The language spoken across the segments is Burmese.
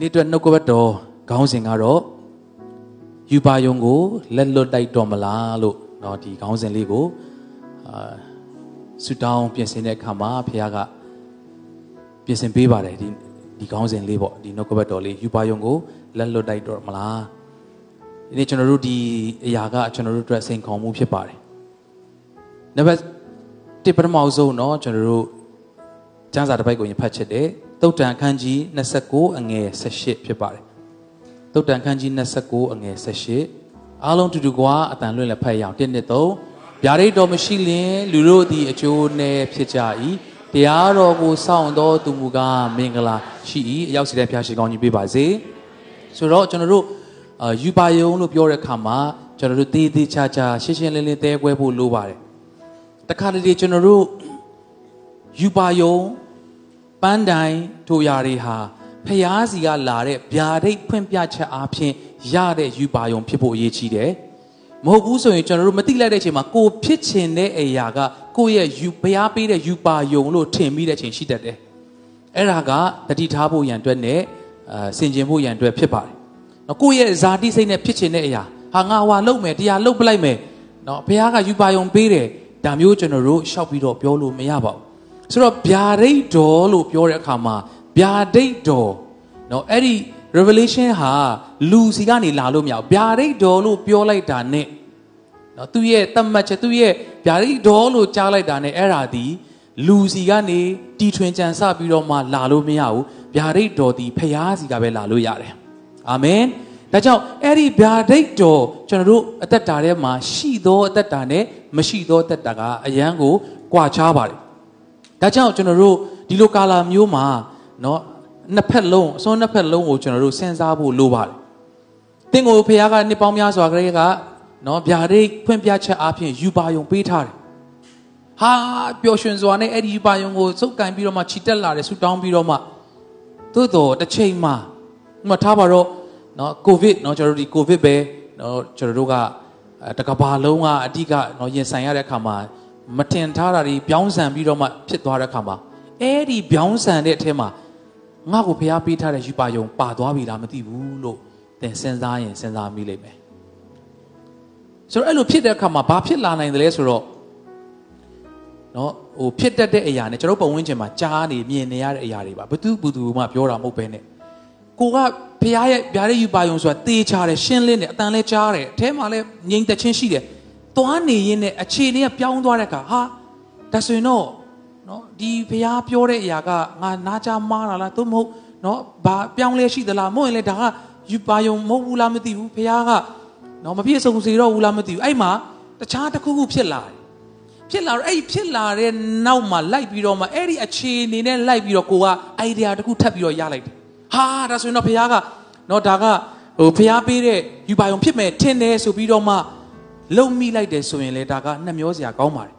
နေ့အတွက်နှုတ်ကပတ်တော်ခေါင်းစဉ်ကတော့ယူပါယုံကိုလက်လွတ်တိုက်တော်မလားလို့เนาะဒီခေါင်းစဉ်လေးကိုအာဆူတောင်းပြင်ဆင်တဲ့အခါမှာဘုရားကပြင်ဆင်ပေးပါတယ်ဒီဒီခေါင်းစဉ်လေးပေါ့ဒီနှုတ်ကပတ်တော်လေးယူပါယုံကိုလက်လွတ်တိုက်တော်မလားဒီနေ့ကျွန်တော်တို့ဒီအရာကကျွန်တော်တို့အတွက်စိန်ခေါ်မှုဖြစ်ပါတယ်နံပါတ်1ပထမဆုံးเนาะကျွန်တော်တို့ကျမ်းစာတစ်ပိုက်ကိုရင်ဖတ်ချစ်တယ် တုတ်တန်ခန်းကြီး29အငယ်18ဖြစ်ပါတယ်တုတ်တန်ခန်းကြီး29အငယ်18အားလုံးတူတူကွာအတန်လွင့်လည်းဖတ်ရအောင်1နှစ်3ဗျာဒိတ်တော်မရှိလင်လူတို့သည်အကျိုးနဲ့ဖြစ်ကြ၏တရားတော်ကိုစောင့်တော်သူမူကားမင်္ဂလာရှိ၏အရောက်စီတဲ့ဖျားရှိကောင်းကြီးပေးပါစေဆိုတော့ကျွန်တော်တို့အာယူပါယုံလို့ပြောတဲ့အခါမှာကျွန်တော်တို့သေးသေးချာချာရှင်းရှင်းလင်းလင်းသဲကွဲဖို့လိုပါတယ်တခါတလေကျွန်တော်တို့ယူပါယုံ ပန်းတိုင်တို့ຢာတွေဟာဖျားစီကလာတဲ့ဗျာဒိတ်ဖွင့်ပြချက်အားဖြင့်ရတဲ့ယူပါယုံဖြစ်ဖို့အရေးကြီးတယ်မဟုတ်ဘူးဆိုရင်ကျွန်တော်တို့မသိလိုက်တဲ့အချိန်မှာကိုဖြစ်ချင်တဲ့အရာကကိုယ့်ရဲ့ယူဘုရားပေးတဲ့ယူပါယုံလို့ထင်မိတဲ့အချိန်ရှိတတ်တယ်အဲ့ဒါကတတိထားဖို့ရန်အတွက်နဲ့အာဆင်ခြင်ဖို့ရန်အတွက်ဖြစ်ပါတယ်နော်ကိုယ့်ရဲ့ဇာတိစိတ်နဲ့ဖြစ်ချင်တဲ့အရာဟာငါဟွာလုပ်မယ်တရားလုပ်ပလိုက်မယ်နော်ဘုရားကယူပါယုံပေးတယ်ဒါမျိုးကျွန်တော်တို့ရှောက်ပြီးတော့ပြောလို့မရပါဘူး ဆိုတော့ဗျာဒိတ်တော်လို့ပြောတဲ့အခါမှာဗျာဒိတ်တော်เนาะအဲ့ဒီ revelation ဟာလူစီကနေလာလို့မရဘူးဗျာဒိတ်တော်လို့ပြောလိုက်တာ ਨੇ เนาะသူရဲ့တတ်မှတ်ချက်သူရဲ့ဗျာဒိတ်တော်လို့ကြားလိုက်တာ ਨੇ အဲ့ဒါဒီလူစီကနေတီထွင်ကြံစပြီးတော့မှလာလို့မရဘူးဗျာဒိတ်တော်ဒီဖျားစီကပဲလာလို့ရတယ်အာမင်ဒါကြောင့်အဲ့ဒီဗျာဒိတ်တော်ကျွန်တော်တို့အသက်တာထဲမှာရှိသောအသက်တာနဲ့မရှိသောအသက်တာကအယံကိုကြွာချားပါတယ် ဒါကြောင့်ကျွန်တော်တို့ဒီလိုကာလာမျိုးမှာเนาะနှစ်ဖက်လုံးအစွန်းနှစ်ဖက်လုံးကိုကျွန်တော်တို့စဉ်းစားဖို့လိုပါတယ်။တင်းကိုဖခင်ကနှစ်ပေါင်းများစွာကလေးကเนาะဗျာဒိတ်ဖွင့်ပြချက်အားဖြင့်ယူပါယုံပေးထားတယ်။ဟာပျော်ရွှင်စွာနဲ့အဲ့ဒီယူပါယုံကိုစုပ်ကန်ပြီးတော့မှခြိတက်လာတယ်ဆူတောင်းပြီးတော့မှသို့တော်တစ်ချိန်မှာဥမာထားပါတော့เนาะကိုဗစ်เนาะကျွန်တော်တို့ဒီကိုဗစ်ပဲเนาะကျွန်တော်တို့ကတကဘာလုံးကအဓိကเนาะရင်ဆိုင်ရတဲ့အခါမှာ မတင်ထားတာတွေပြောင်းဆန်ပြီးတော့မှဖြစ်သွားတဲ့အခါမှာအဲ့ဒီပြောင်းဆန်တဲ့အထက်မှာငါ့ကိုဖျားပေးထားတဲ့ယူပါယုံပါသွားပြီလားမသိဘူးလို့သင်စဉ်းစားရင်စဉ်းစားမိလိမ့်မယ်ဆိုတော့အဲ့လိုဖြစ်တဲ့အခါမှာဘာဖြစ်လာနိုင်တယ်လဲဆိုတော့နော်ဟိုဖြစ်တတ်တဲ့အရာနဲ့ကျွန်တော်ပုံဝန်းကျင်မှာကြားနေမြင်နေရတဲ့အရာတွေပါဘသူဘသူမှပြောတာမဟုတ်ပဲနဲ့ကိုကဖျားရဲ့ဗျာတဲ့ယူပါယုံဆိုတာတေးချတယ်ရှင်းလင်းတယ်အတန်လဲကြားတယ်အထဲမှာလဲငြိမ်သက်ချင်းရှိတယ် သွားနေရင်နဲ့အခြေအနေကပြောင်းသွားတဲ့အခါဟာဒါဆိုရင်တော့နော်ဒီဘုရားပြောတဲ့အရာကငါနားချမားတာလားသို့မဟုတ်နော်ဘာပြောင်းလဲရှိသလားမဟုတ်ရင်လေဒါကယူပါယုံမဟုတ်ဘူးလားမသိဘူးဘုရားကနော်မပြည့်စုံစေတော့ဘူးလားမသိဘူးအဲ့မှာတခြားတစ်ခုခုဖြစ်လာတယ်ဖြစ်လာတော့အဲ့ဖြစ်လာတဲ့နောက်မှာလိုက်ပြီးတော့မှအဲ့ဒီအခြေအနေနဲ့လိုက်ပြီးတော့ကိုကအိုင်ဒီယာတစ်ခုထပ်ပြီးတော့ရလိုက်တယ်ဟာဒါဆိုရင်တော့ဘုရားကနော်ဒါကဟိုဘုရားပေးတဲ့ယူပါယုံဖြစ်မယ်ထင်တယ်ဆိုပြီးတော့မှ လုံမိလိုက်တယ်ဆိုရင်လေဒါကနှမျောစရာကောင်းပါတယ်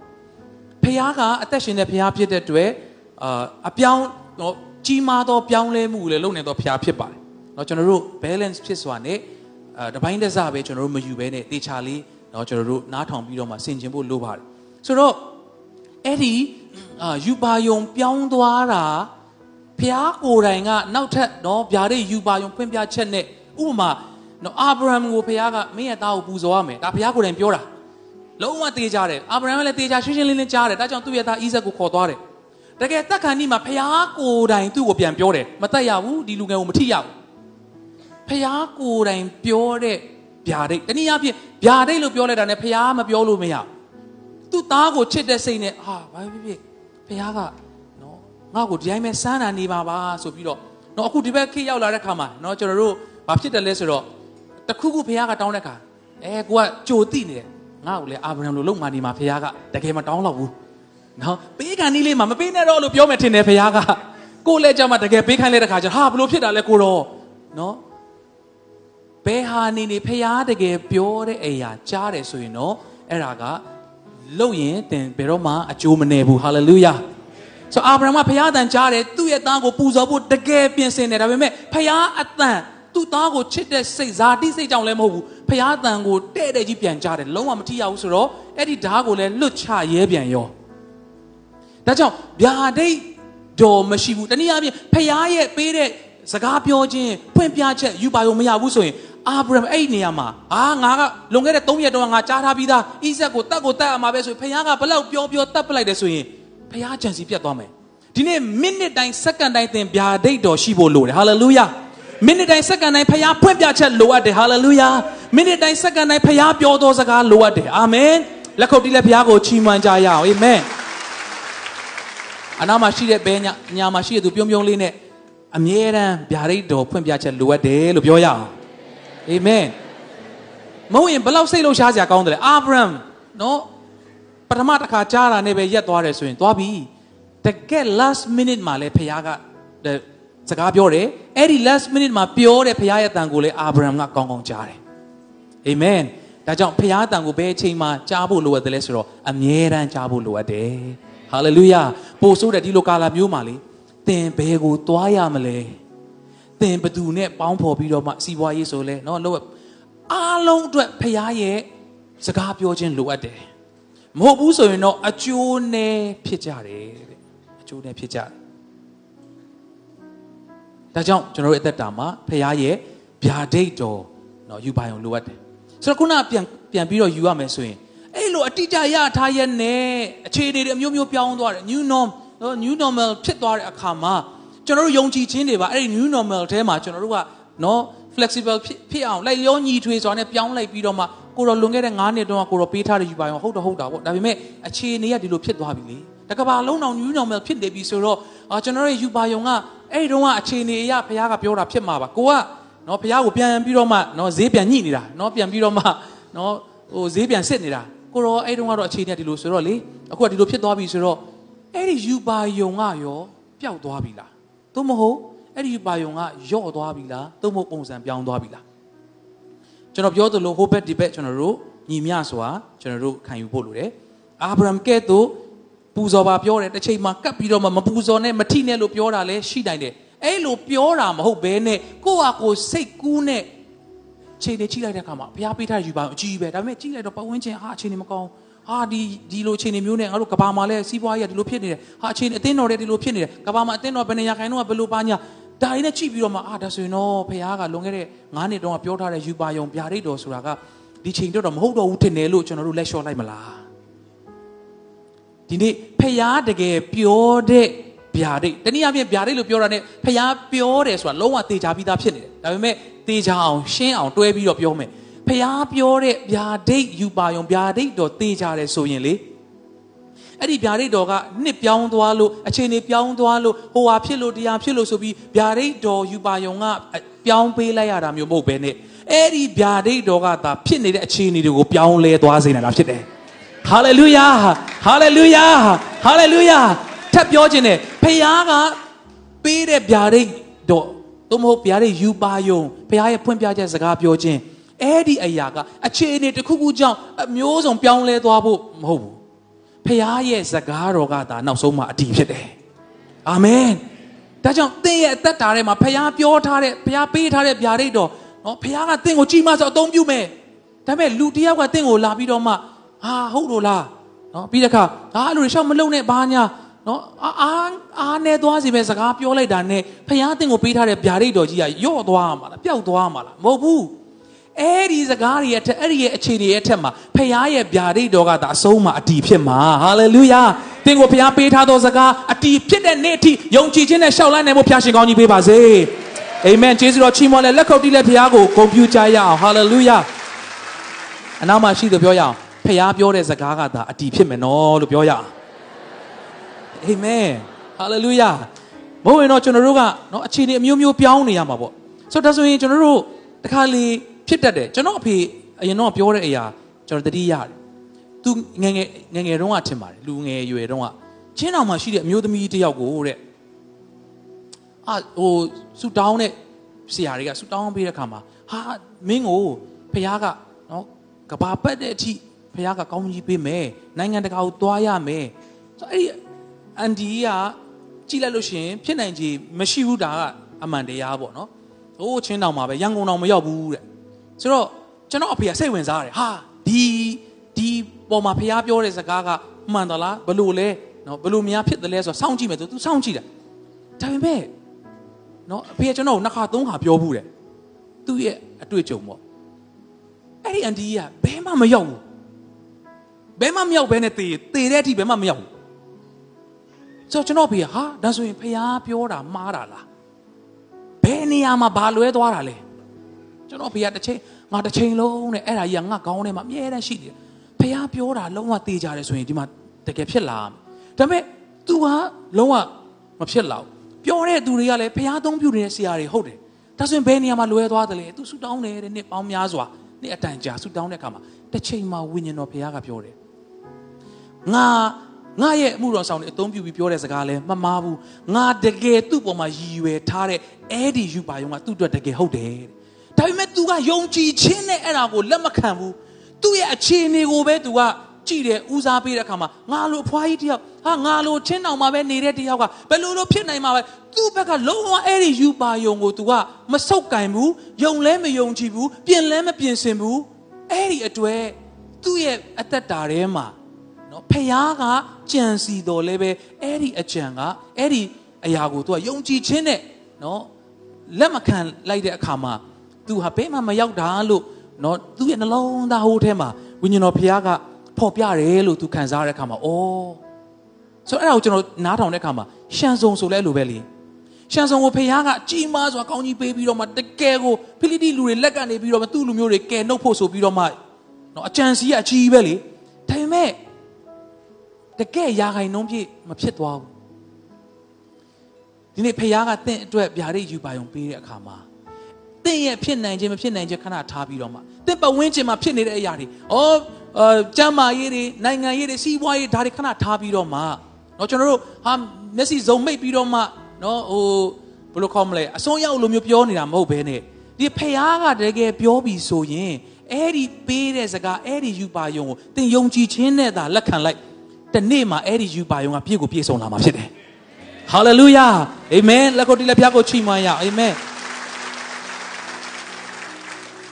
ဖះကအသက်ရှင်တဲ့ဖះဖြစ်တဲ့အတွက်အာအပြောင်းတော့ကြီးမားသောပြောင်းလဲမှုလည်းလုပ်နေသောဖះဖြစ်ပါတယ်เนาะကျွန်တော်တို့ balance ဖြစ်စွာနဲ့အာတပိုင်းတစ်စပဲကျွန်တော်တို့မယူဘဲနဲ့တေချာလေးเนาะကျွန်တော်တို့နားထောင်ပြီးတော့မှဆင်ခြင်ဖို့လိုပါတယ်ဆိုတော့အဲ့ဒီအာယူပါယုံပြောင်းသွားတာဖះကိုယ်တိုင်ကနောက်ထပ်เนาะဗျာဒိတ်ယူပါယုံဖွင့်ပြချက်နဲ့ဥပမာ နော်အာဗြဟံကိုဖခင်ကမင်းရဲ့သားကိုပူဇော်ရမယ်ဒါဖခင်ကိုယ်တိုင်ပြောတာလုံးဝတေးကြတယ်အာဗြဟံကလည်းတေးကြရှင်းရှင်းလင်းလင်းကြားတယ်ဒါကြောင့်သူ့ရဲ့သားဣဇက်ကိုခေါ်သွားတယ်တကယ်တက်ခါနီးမှာဖခင်ကိုယ်တိုင်သူ့ကိုပြန်ပြောတယ်မတက်ရဘူးဒီလူငယ်ကိုမထိရဘူးဖခင်ကိုယ်တိုင်ပြောတဲ့ဗျာဒိတ်တနည်းအားဖြင့်ဗျာဒိတ်လို့ပြောလိုက်တာနဲ့ဖခင်မပြောလို့မရသူ့သားကိုချစ်တဲ့စိတ်နဲ့ဟာဘာဖြစ်ဖြစ်ဖခင်ကနော်ငါ့ကိုဒီတိုင်းပဲစမ်းတာနေပါပါဆိုပြီးတော့နော်အခုဒီဘက်ခေတ်ရောက်လာတဲ့ခါမှာနော်ကျွန်တော်တို့ဘာဖြစ်တယ်လဲဆိုတော့ တခုခုဖះကတောင်းတဲ့ခါအဲကိုကကြိုတိနေတယ်ငါ့ကိုလည်းအာဗြဟံလိုလုံမာနေမှာဖះကတကယ်မတောင်းတော့ဘူးနော်ပေးကန်နီးလေးမှာမပေးနဲ့တော့လို့ပြောမယ်ထင်တယ်ဖះကကိုလည်းကြမှာတကယ်ပေးခိုင်းလိုက်တဲ့ခါကျဟာဘလို့ဖြစ်တာလဲကိုတော့နော်ဘယ်ဟာနေနေဖះတကယ်ပြောတဲ့အရာကြားတယ်ဆိုရင်တော့အဲ့ဒါကလုံရင်သင်ဘယ်တော့မှအကျိုးမနေဘူးဟာလေလုယာဆိုအာဗြဟံကဖះအတန်ကြားတယ်သူ့ရဲ့သားကိုပူဇော်ဖို့တကယ်ပြင်ဆင်တယ်ဒါပေမဲ့ဖះအတန် သူ့သားကိုချစ်တဲ့စိတ်ဇာတိစိတ်ကြောင့်လည်းမဟုတ်ဘူးဖះတန်ကိုတဲ့တဲ့ကြီးပြန်ကြတယ်လုံးဝမထိရဘူးဆိုတော့အဲ့ဒီဓာတ်ကိုလည်းလွတ်ချရဲပြန်ရောဒါကြောင့်ဗျာဒိတ်တော်မရှိဘူးတနည်းအားဖြင့်ဖះရဲ့ပေးတဲ့စကားပြောခြင်းဖွင့်ပြချက်ယူပါရုံမရဘူးဆိုရင်အာဗြဟံအဲ့ဒီနေရာမှာအာငါကလွန်ခဲ့တဲ့3ရက်တော့ငါကြားထားပြီးသားဣဇက်ကိုတတ်ကိုတတ်ရမှာပဲဆိုရင်ဖခင်ကဘလောက်ပြောပြောတတ်ပလိုက်တယ်ဆိုရင်ဖခင်ကြံစီပြတ်သွားမယ်ဒီနေ့မိနစ်တိုင်းစက္ကန့်တိုင်းသင်ဗျာဒိတ်တော်ရှိဖို့လိုတယ်ဟာလေလုယာ မိနစ်တိုင်းစက္ကန့်တိုင်းဖခင်ဖွင့်ပြချက်လိုအပ်တယ်ဟာလေလုယာမိနစ်တိုင်းစက္ကန့်တိုင်းဖခင်ပြောသောစကားလိုအပ်တယ်အာမင်လက်ခုပ်တီးလက်ဖခင်ကိုချီးမွမ်းကြရအောင်အာမင်အနာမှာရှိတဲ့ဘဲညာညာမှာရှိတဲ့သူပြုံးပြုံးလေးနဲ့အမြဲတမ်းဗျာဒိတ်တော်ဖွင့်ပြချက်လိုအပ်တယ်လို့ပြောရအောင်အာမင်မဟုတ်ရင်ဘယ်လောက်စိတ်လှုပ်ရှားစရာကောင်းတယ်လဲအာဗြဟံနော်ပထမတစ်ခါကြားတာနဲ့ပဲရက်သွားတယ်ဆိုရင်သွားပြီတကယ် last minute မှာလဲဖခင်က စကားပြောတယ်အဲ့ဒီ last minute မှာပြောတဲ့ဖခင်ရဲ့အတန်ကိုလေအာဗြဟံကကောင်းကောင်းကြားတယ်အာမင်ဒါကြောင့်ဖခင်အတန်ကိုဘယ်အချိန်မှာကြားဖို့လိုအပ်တယ်လဲဆိုတော့အမြဲတမ်းကြားဖို့လိုအပ်တယ်ဟာလေလုယာပို့ဆိုးတဲ့ဒီလိုကာလာမျိုးမှာလေသင်ဘယ်ကိုသွားရမလဲသင်ဘသူနဲ့ပေါင်းဖော်ပြီးတော့မှစီးပွားရေးဆိုလဲเนาะလို့အားလုံးအတွက်ဖခင်ရဲ့စကားပြောခြင်းလိုအပ်တယ်မဟုတ်ဘူးဆိုရင်တော့အကျိုးနဲ့ဖြစ်ကြတယ်တဲ့အကျိုးနဲ့ဖြစ်ကြတယ် ဒါကြောင့်ကျွန်တော်တို့အသက်တာမှာဖခင်ရဲ့ဗျာဒိတ်တော်နော်ယူပါရုံလိုအပ်တယ်ဆိုတော့ခုနပြန်ပြန်ပြီးတော့ယူရမယ်ဆိုရင်အဲ့လိုအတိအကျရထားရဲ့နဲ့အခြေအနေတွေအမျိုးမျိုးပြောင်းသွားတယ် new norm new normal ဖြစ်သွားတဲ့အခါမှာကျွန်တော်တို့ယုံကြည်ခြင်းတွေပါအဲ့ဒီ new normal ထဲမှာကျွန်တော်တို့ကနော် flexible ဖြစ်ဖြစ်အောင်လိုက်လျောညီထွေစွာနဲ့ပြောင်းလိုက်ပြီးတော့မှကိုတော်လွန်ခဲ့တဲ့9နှစ်တုန်းကကိုတော်ပေးထားတဲ့ယူပါရုံဟုတ်တော့ဟုတ်တာပေါ့ဒါပေမဲ့အခြေအနေကဒီလိုဖြစ်သွားပြီလေတကဘာလုံးအောင် new normal ဖြစ်နေပြီဆိုတော့အာကျွန်တော်ရဲ့ယူပါရုံက အဲ့ဒီတုန်းကအခြေအနေအရဘုရားကပြောတာဖြစ်မှာပါကိုကနော်ဘုရားကိုပြန်ပြီးတော့မှနော်ဈေးပြန်ညှိနေတာနော်ပြန်ပြီးတော့မှနော်ဟိုဈေးပြန်စစ်နေတာကိုတော့အဲ့တုန်းကတော့အခြေအနေကဒီလိုဆိုတော့လေအခုကဒီလိုဖြစ်သွားပြီဆိုတော့အဲ့ဒီယူပါယုံကရောပျောက်သွားပြီလားသို့မဟုတ်အဲ့ဒီယူပါယုံကယော့သွားပြီလားသို့မဟုတ်ပုံစံပြောင်းသွားပြီလားကျွန်တော်ပြောသလိုဟိုဘက်ဒီဘက်ကျွန်တော်တို့ညီမျှစွာကျွန်တော်တို့ခံယူဖို့လိုတယ်အာဗြဟံကဲ့သို့ ပူဇော်ပါပြောတယ်တစ်ချိန်မှာကပ်ပြီးတော့မှမပူဇော်နဲ့မထိနဲ့လို့ပြောတာလည်းရှိနိုင်တယ်အဲ့လိုပြောတာမဟုတ်ဘဲနဲ့ကိုယ့်ဟာကိုယ်စိတ်ကူးနဲ့ခြေတွေချိလိုက်တဲ့အခါမှာဘုရားပေးထားယူပါအကြီးပဲဒါပေမဲ့ကြည့်လိုက်တော့ပတ်ဝန်းကျင်ဟာအခြေအနေမကောင်းဟာဒီဒီလိုအခြေအနေမျိုးနဲ့ငါတို့ကဘာမှာလဲစီးပွားရေးကဒီလိုဖြစ်နေတယ်ဟာအခြေအနေအသင်းတော်တွေဒီလိုဖြစ်နေတယ်ကဘာမှာအသင်းတော်ဘယ်နေရာခိုင်တော့ဘယ်လိုပါညာဒါရင်းနဲ့ကြည့်ပြီးတော့မှအာဒါဆိုရင်တော့ဖခင်ကလွန်ခဲ့တဲ့9နှစ်တုန်းကပြောထားတဲ့ယူပါယုံဗျာဒိတ်တော်ဆိုတာကဒီချိန်တော့မဟုတ်တော့ဘူးထင်တယ်လို့ကျွန်တော်တို့လက်လျှော့လိုက်မလား ဒီနေ့ဖခင်တကယ်ပြောတဲ့ဗျာဒိတ်တနည်းအားဖြင့်ဗျာဒိတ်လို့ပြောတာ ਨੇ ဖခင်ပြောတယ်ဆိုတာလုံးဝတေချာပြီးသားဖြစ်နေတယ်ဒါပေမဲ့တေချာအောင်ရှင်းအောင်တွဲပြီးတော့ပြောမယ်ဖျားပြောတဲ့ဗျာဒိတ်ယူပါယုံဗျာဒိတ်တော်တေးကြတယ်ဆိုရင်လေအဲ့ဒီဗျာဒိတ်တော်ကနှစ်ပြောင်းသွားလို့အခြေအနေပြောင်းသွားလို့ဟိုဟာဖြစ်လို့တရားဖြစ်လို့ဆိုပြီးဗျာဒိတ်တော်ယူပါယုံကပြောင်းပေးလိုက်ရတာမျိုးမဟုတ်ဘဲနဲ့အဲ့ဒီဗျာဒိတ်တော်ကသာဖြစ်နေတဲ့အခြေအနေတွေကိုပြောင်းလဲသွားစေနေတာဖြစ်တယ် ဟာလေလုယာဟာလေလုယာဟာလေလုယာထပ်ပြောခြင်းနဲ့ဖခင်ကပေးတဲ့ဗျာဒိတ်တော်သို့မဟုတ်ဗျာဒိတ်ယူပါယုံဖခင်ရဲ့ဖွင့်ပြချက်စကားပြောခြင်းအဲ့ဒီအရာကအခြေအနေတစ်ခုခုကြောင့်အမျိုးစုံပြောင်းလဲသွားဖို့မဟုတ်ဘူးဖခင်ရဲ့စကားတော်ကဒါနောက်ဆုံးမှအတည်ဖြစ်တယ်အာမင်ဒါကြောင့်သင်ရဲ့အသက်တာထဲမှာဖခင်ပြောထားတဲ့ဖခင်ပေးထားတဲ့ဗျာဒိတ်တော်နော်ဖခင်ကသင်ကိုကြည်မဆိုအသုံးပြုမယ်ဒါပေမဲ့လူတယောက်ကသင်ကိုလာပြီးတော့မှ ဟာဟုတ်လို့လားနော်ပြီးတဲ့အခါဟာအဲ့လိုရှောက်မလုံနဲ့ဘာညာနော်အာအာနေသွားစီပဲစကားပြောလိုက်တာနဲ့ဖခင်သင်ကိုပေးထားတဲ့ဗျာဒိတ်တော်ကြီးကယော့သွားမှာလားပျောက်သွားမှာလားမဟုတ်ဘူးအဲ့ဒီစကားတွေရဲ့ထက်အဲ့ဒီရဲ့အခြေအနေရဲ့ထက်မှာဖခင်ရဲ့ဗျာဒိတ်တော်ကသာအဆုံးမှာအတီဖြစ်မှာဟာလေလုယာသင်ကိုဖခင်ပေးထားသောစကားအတီဖြစ်တဲ့နေ့အထိယုံကြည်ခြင်းနဲ့ရှောက်လန်းနိုင်ဖို့ဖခင်ရှင်ကောင်းကြီးပေးပါစေအာမင်ကျေးဇူးတော်ချီးမွမ်းလဲလက်ခုပ်တီးလဲဖခင်ကိုဂုဏ်ပြုကြရအောင်ဟာလေလုယာအနာမှာရှိသူပြောရအောင် ဖခင်ပြောတဲ့စကားကသာအတီဖြစ်မယ်နော်လို့ပြောရအောင်အာမင်ဟာလေလုယာဘို့ရင်တော့ကျွန်တော်တို့ကနော်အခြေအနေအမျိုးမျိုးပြောင်းနေရမှာပေါ့ဆိုတော့ဒါဆိုရင်ကျွန်တော်တို့တခါလေဖြစ်တတ်တယ်ကျွန်တော်အဖေအရင်တော့ပြောတဲ့အရာကျွန်တော်တတိရတယ်သူငငယ်ငငယ်တုန်းကထင်ပါတယ်လူငယ်ရွယ်တုန်းကချင်းတောင်မှာရှိတဲ့အမျိုးသမီးတယောက်ကိုတဲ့အာဟိုဆူတောင်းတဲ့ဆရာတွေကဆူတောင်းပေးတဲ့ခါမှာဟာမင်းကိုဖះကနော်ကဘာပတ်တဲ့အထိ ဖះကကောင်းကြီးပေးမယ်နိုင်ငံတကာကိုသွားရမယ်ဆိုအဲ့ဒီအန်ဒီကကြည့်လိုက်လို့ရှိရင်ဖြစ်နိုင်ခြေမရှိဘူးဒါကအမှန်တရားပေါ့နော်ဟိုးချင်းတောင်မှာပဲရန်ကုန်တောင်မရောက်ဘူးတဲ့ဆိုတော့ကျွန်တော်အဖေကစိတ်ဝင်စားတယ်ဟာဒီဒီပေါ်မှာဖះပြောတဲ့စကားကမှန်သလားဘလို့လဲနော်ဘလို့များဖြစ်တယ်လဲဆိုတော့စောင့်ကြည့်မယ်သူသူစောင့်ကြည့်တယ်ဒါပေမဲ့နော်အဖေကကျွန်တော်ကိုနှစ်ခါသုံးခါပြောဘူးတယ်သူ့ရဲ့အတွေ့အကြုံပေါ့အဲ့ဒီအန်တီကဘဲမှမရောက်ဘူး ဘဲမှမရောက်ဘဲနဲ့တေးတေးတဲ့အထိဘဲမှမရောက်ဘူးဆိုတော့ကျွန်တော်ဖေကဟာဒါဆိုရင်ဖះပြောတာမှားတာလားဘယ်နေရာမှာဘာလွဲသွားတာလဲကျွန်တော်ဖေကတစ်ချိန်ငါတစ်ချိန်လုံးနဲ့အဲ့ဒါကြီးကငါကောင်းထဲမှာအမြဲတမ်းရှိတယ်ဖះပြောတာလုံးဝတေးကြတယ်ဆိုရင်ဒီမှာတကယ်ဖြစ်လာဒါပေမဲ့ तू ကလုံးဝမဖြစ်လောက်ပြောတဲ့သူတွေကလည်းဖះသုံးပြနေတဲ့ဆရာတွေဟုတ်တယ်ဒါဆိုရင်ဘယ်နေရာမှာလွဲသွားတယ်လဲ तू ဆူတောင်းတယ်တဲ့နှစ်ပေါင်းများစွာနှစ်အတန်ကြာဆူတောင်းတဲ့အခါမှာတစ်ချိန်မှာဝိညာဉ်တော်ဖះကပြောတယ် ငါငါရဲ့အမှုတော်ဆောင်တွေအသုံးပြုပြီးပြောတဲ့စကားလဲမမားဘူးငါတကယ်သူ့ပေါ်မှာရည်ရွယ်ထားတဲ့အဲ့ဒီယူပါယုံကသူ့အတွက်တကယ်ဟုတ်တယ်ဒါပေမဲ့ तू ကယုံကြည်ခြင်းနဲ့အဲ့ဒါကိုလက်မခံဘူးသူ့ရဲ့အခြေအနေကိုပဲ तू ကကြည့်တယ်ဦးစားပေးတဲ့အခါမှာငါလိုအဖွားကြီးတယောက်ဟာငါလိုချင်းတောင်မှာပဲနေတဲ့တယောက်ကဘယ်လိုလိုဖြစ်နိုင်မှာပဲသူ့ဘက်ကလုံးဝအဲ့ဒီယူပါယုံကို तू ကမဆုတ်ကင်ဘူးယုံလဲမယုံကြည်ဘူးပြင်လဲမပြင်ဆင်ဘူးအဲ့ဒီအတွေ့သူ့ရဲ့အသက်တာထဲမှာ နော်ဖះကကြံစီတော်လဲပဲအဲ့ဒီအကြံကအဲ့ဒီအရာကို तू ကယုံကြည်ခြင်းနဲ့နော်လက်မခံလိုက်တဲ့အခါမှာ तू ဟာဘယ်မှမရောက်တာလို့နော်သူ့ရဲ့နှလုံးသားဟိုးထဲမှာဝိညာဉ်တော်ဖះကဖော်ပြတယ်လို့ तू ခံစားရတဲ့အခါမှာအော်ဆိုတော့အဲ့ဒါကိုကျွန်တော်နားထောင်တဲ့အခါမှာရှန်ဆုံဆိုလဲလိုပဲလေရှန်ဆုံကိုဖះကကြီးမားစွာကောင်းကြီးပေးပြီးတော့မှတကယ်ကိုဖိလိတိလူတွေလက်ကနေပြီးတော့မှသူ့လူမျိုးတွေကယ်နှုတ်ဖို့ဆိုပြီးတော့မှနော်အကြံစီကအကြီးပဲလေဒါပေမဲ့ တကယ်ရာခိုင်နှုန်းပြည့်မဖြစ်သွားဘူးဒီနေ့ဖခင်ကတင့်အတွက်ဗျာဒိတ်ယူပါုံပေးတဲ့အခါမှာတင့်ရဲ့ဖြစ်နိုင်ခြင်းမဖြစ်နိုင်ခြင်းခဏထားပြီးတော့မှတင့်ပတ်ဝန်းကျင်မှာဖြစ်နေတဲ့အရာတွေဩအာကျမ်းမာရေးတွေနိုင်ငံရေးတွေစီးပွားရေးဒါတွေခဏထားပြီးတော့မှเนาะကျွန်တော်တို့ဟာမျက်စိစုံမိတ်ပြီးတော့မှเนาะဟိုဘယ်လိုခေါ်မလဲအစွန်းရောက်လိုမျိုးပြောနေတာမဟုတ်ဘဲနဲ့ဒီဖခင်ကတကယ်ပြောပြီးဆိုရင်အဲ့ဒီပေးတဲ့စကားအဲ့ဒီယူပါယုံကိုသင်ယုံကြည်ခြင်းနဲ့သာလက်ခံလိုက် တနေ့မှာအဲ့ဒီယူပါယုံကပြည့်ကိုပြည့်စုံလာမှာဖြစ်တယ်။ဟာလေလုယာအာမင်လက်ကိုတီးလက်ဖျားကိုချီးမွမ်းရအာမင်။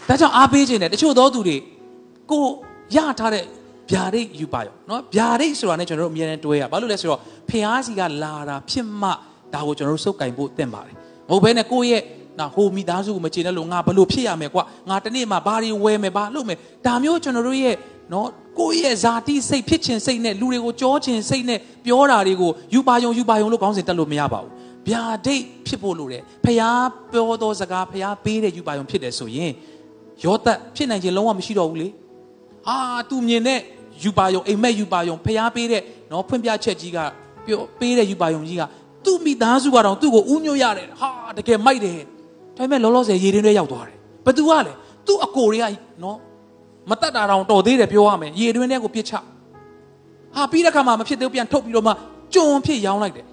ဒါကြောင့်အားပေးခြင်းနဲ့တချို့သောသူတွေကိုရထားတဲ့ဗျာဒိတ်ယူပါယုံနော်ဗျာဒိတ်ဆိုတာ ਨੇ ကျွန်တော်တို့အမြဲတမ်းတွဲရဘာလို့လဲဆိုတော့ဖျားစီကလာတာဖြစ်မှဒါကိုကျွန်တော်တို့စုပ်ကင်ဖို့တင့်ပါတယ်။မဟုတ်ဘဲနဲ့ကိုယ့်ရဲ့နော်ဟိုမိသားစုကိုမကျေနပ်လို့ငါဘလို့ဖြစ်ရမယ်ကွာငါတနေ့မှဘာတွေဝယ်မယ်ဘာလုပ်မယ်ဒါမျိုးကျွန်တော်တို့ရဲ့နော် ကိုယ့်ရဲ့ဇာတိစိတ်ဖြစ်ခြင်းစိတ်နဲ့လူတွေကိုကြောခြင်းစိတ်နဲ့ပြောတာတွေကိုယူပါယုံယူပါယုံလို့ကောင်းစင်တက်လို့မရပါဘူးဗျာဒိတ်ဖြစ်ဖို့လိုတယ်ဖျားပြောသောစကားဖျားပေးတဲ့ယူပါယုံဖြစ်တယ်ဆိုရင်ယောသက်ဖြစ်နိုင်ခြင်းလုံးဝမရှိတော့ဘူးလေဟာသူမြင်တဲ့ယူပါယုံအိမ်မက်ယူပါယုံဖျားပေးတဲ့နော်ဖွင့်ပြချက်ကြီးကပြောပေးတဲ့ယူပါယုံကြီးကသူ့မိသားစုကတော့သူ့ကိုဥညွတ်ရတယ်ဟာတကယ်မိုက်တယ်ဒါပေမဲ့လောလောဆယ်ရေတွင်းထဲရောက်သွားတယ်ဘသူကလဲသူ့အကိုတွေကနော် မတတ်တာတောင်တော်သေးတယ်ပြောရမယ်ရေတွင်းထဲကိုပြစ်ချဟာပြီးတဲ့ခါမှမဖြစ်သေးဘူးပြန်ထုတ်ပြီးတော့မှကြုံဖြစ်ရောင်းလိုက်တယ်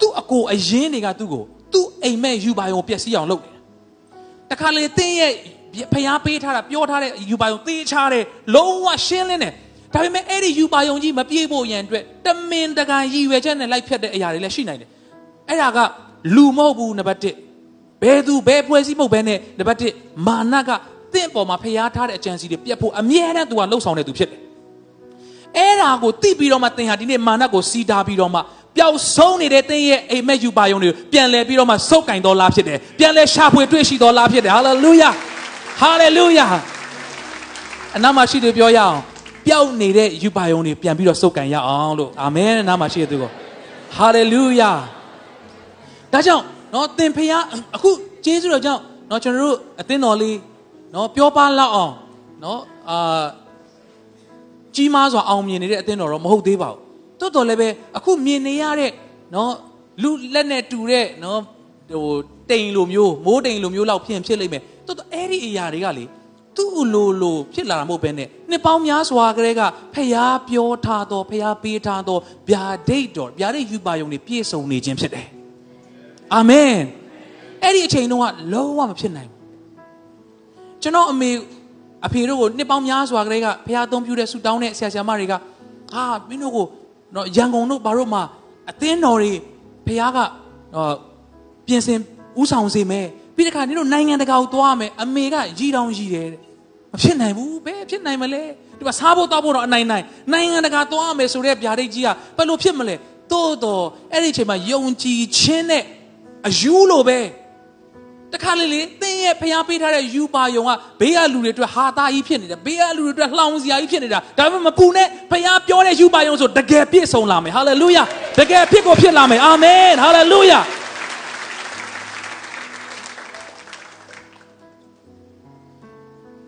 သူ့အကိုအရင်တွေကသူ့ကိုသူ့အိမ်မက်ယူပါယုံပျက်စီးအောင်လုပ်တယ်တခါလေတင်းရဲ့ဖျားပေးထားတာပြောထားတဲ့ယူပါယုံသေးချားတယ်လုံးဝရှင်းလင်းတယ်ဒါပေမဲ့အဲ့ဒီယူပါယုံကြီးမပြေဖို့ရန်အတွက်တမင်တကာရည်ရွယ်ချက်နဲ့လိုက်ဖြတ်တဲ့အရာတွေလည်းရှိနိုင်တယ်အဲ့ဒါကလူမဟုတ်ဘူးနံပါတ်1ဘယ်သူဘယ်ဖွဲ့စည်းမဟုတ်ဘဲနဲ့နံပါတ်1မာနကတ င့်ပေါ်မှာဖျားထားတဲ့အကြံစီတွေပြတ်ဖို့အမြဲတမ်းသူကလှုပ်ဆောင်တဲ့သူဖြစ်တယ်အဲ့ဒါကိုသိပြီးတော့မှသင်ဟာဒီနေ့မာနကိုစီးတာပြီးတော့မှပျောက်ဆုံးနေတဲ့သင်ရဲ့အိမ်မက်ယူပါယုံတွေကိုပြန်လဲပြီးတော့မှစုပ်ကင်တော်လားဖြစ်တယ်ပြန်လဲရှာဖွေတွေ့ရှိတော်လားဖြစ်တယ်ဟာလေလုယာဟာလေလုယာအနာမရှိတယ်ပြောရအောင်ပျောက်နေတဲ့ယူပါယုံတွေပြန်ပြီးတော့စုပ်ကင်ရအောင်လို့အာမင်နာမရှိတဲ့သူကိုဟာလေလုယာဒါကြောင့်နော်သင်ဖျားအခုကျေးဇူးတော်ကြောင့်နော်ကျွန်တော်တို့အသင်းတော်လေး နော်ပြောပါလောက်အောင်နော်အာကြီးမားစွာအောင်မြင်နေတဲ့အသင်းတော်တော့မဟုတ်သေးပါဘူးတိုးတော်လည်းပဲအခုမြင်နေရတဲ့နော်လူလက်နဲ့တူတဲ့နော်ဟိုတိမ်လိုမျိုးမိုးတိမ်လိုမျိုးလောက်ဖြစ်ဖြစ်လိမ့်မယ်တိုးတော်အဲ့ဒီအရာတွေကလေသူ့လိုလိုဖြစ်လာတာမဟုတ်ဘဲနဲ့နှစ်ပေါင်းများစွာကလေးကဖျားပြောထားတော့ဖျားပေးထားတော့ဗျာဒိတ်တော်ဗျာဒိတ်ယူပါယုံတွေပြည့်စုံနေခြင်းဖြစ်တယ်အာမင်အဲ့ဒီအချိန်တုန်းကလုံးဝမဖြစ်နိုင်ဘူး ကျွန်တော်အမေအဖေတို့ကိုနှစ်ပေါင်းများစွာကလေးကဖះအသုံးပြုတဲ့ဆူတောင်းတဲ့ဆရာဆရာမတွေကဟာမင်းတို့ကိုတော့ရန်ကုန်တို့ဘာလို့မှအသင်းတော်တွေဖះကပြင်ဆင်ဥဆောင်စေမယ်ပြီးတခါနင်တို့နိုင်ငံတကာကိုသွားမယ်အမေကရည်တောင်ရည်တယ်မဖြစ်နိုင်ဘူးဘယ်ဖြစ်နိုင်မလဲဒီမှာစားဖို့တောက်ဖို့တော့အနိုင်နိုင်နိုင်ငံတကာသွားမယ်ဆိုတဲ့ဗျာဒိတ်ကြီးကဘယ်လိုဖြစ်မလဲတိုးတော့အဲ့ဒီအချိန်မှာယုံကြည်ခြင်းနဲ့အယူလိုပဲ တခါလေလေသင်ရဲ့ဖျားပေးထားတဲ့ယူပါယုံကဘေးကလူတွေအတွက်ဟာသားကြီးဖြစ်နေတယ်ဘေးကလူတွေအတွက်လှောင်စရာကြီးဖြစ်နေတာဒါပေမဲ့မပူနဲ့ဖျားပြောတဲ့ယူပါယုံဆိုတကယ်ပြည့်စုံလာမယ်ဟာလေလုယာတကယ်ဖြစ်ကိုဖြစ်လာမယ်အာမင်ဟာလေလုယာ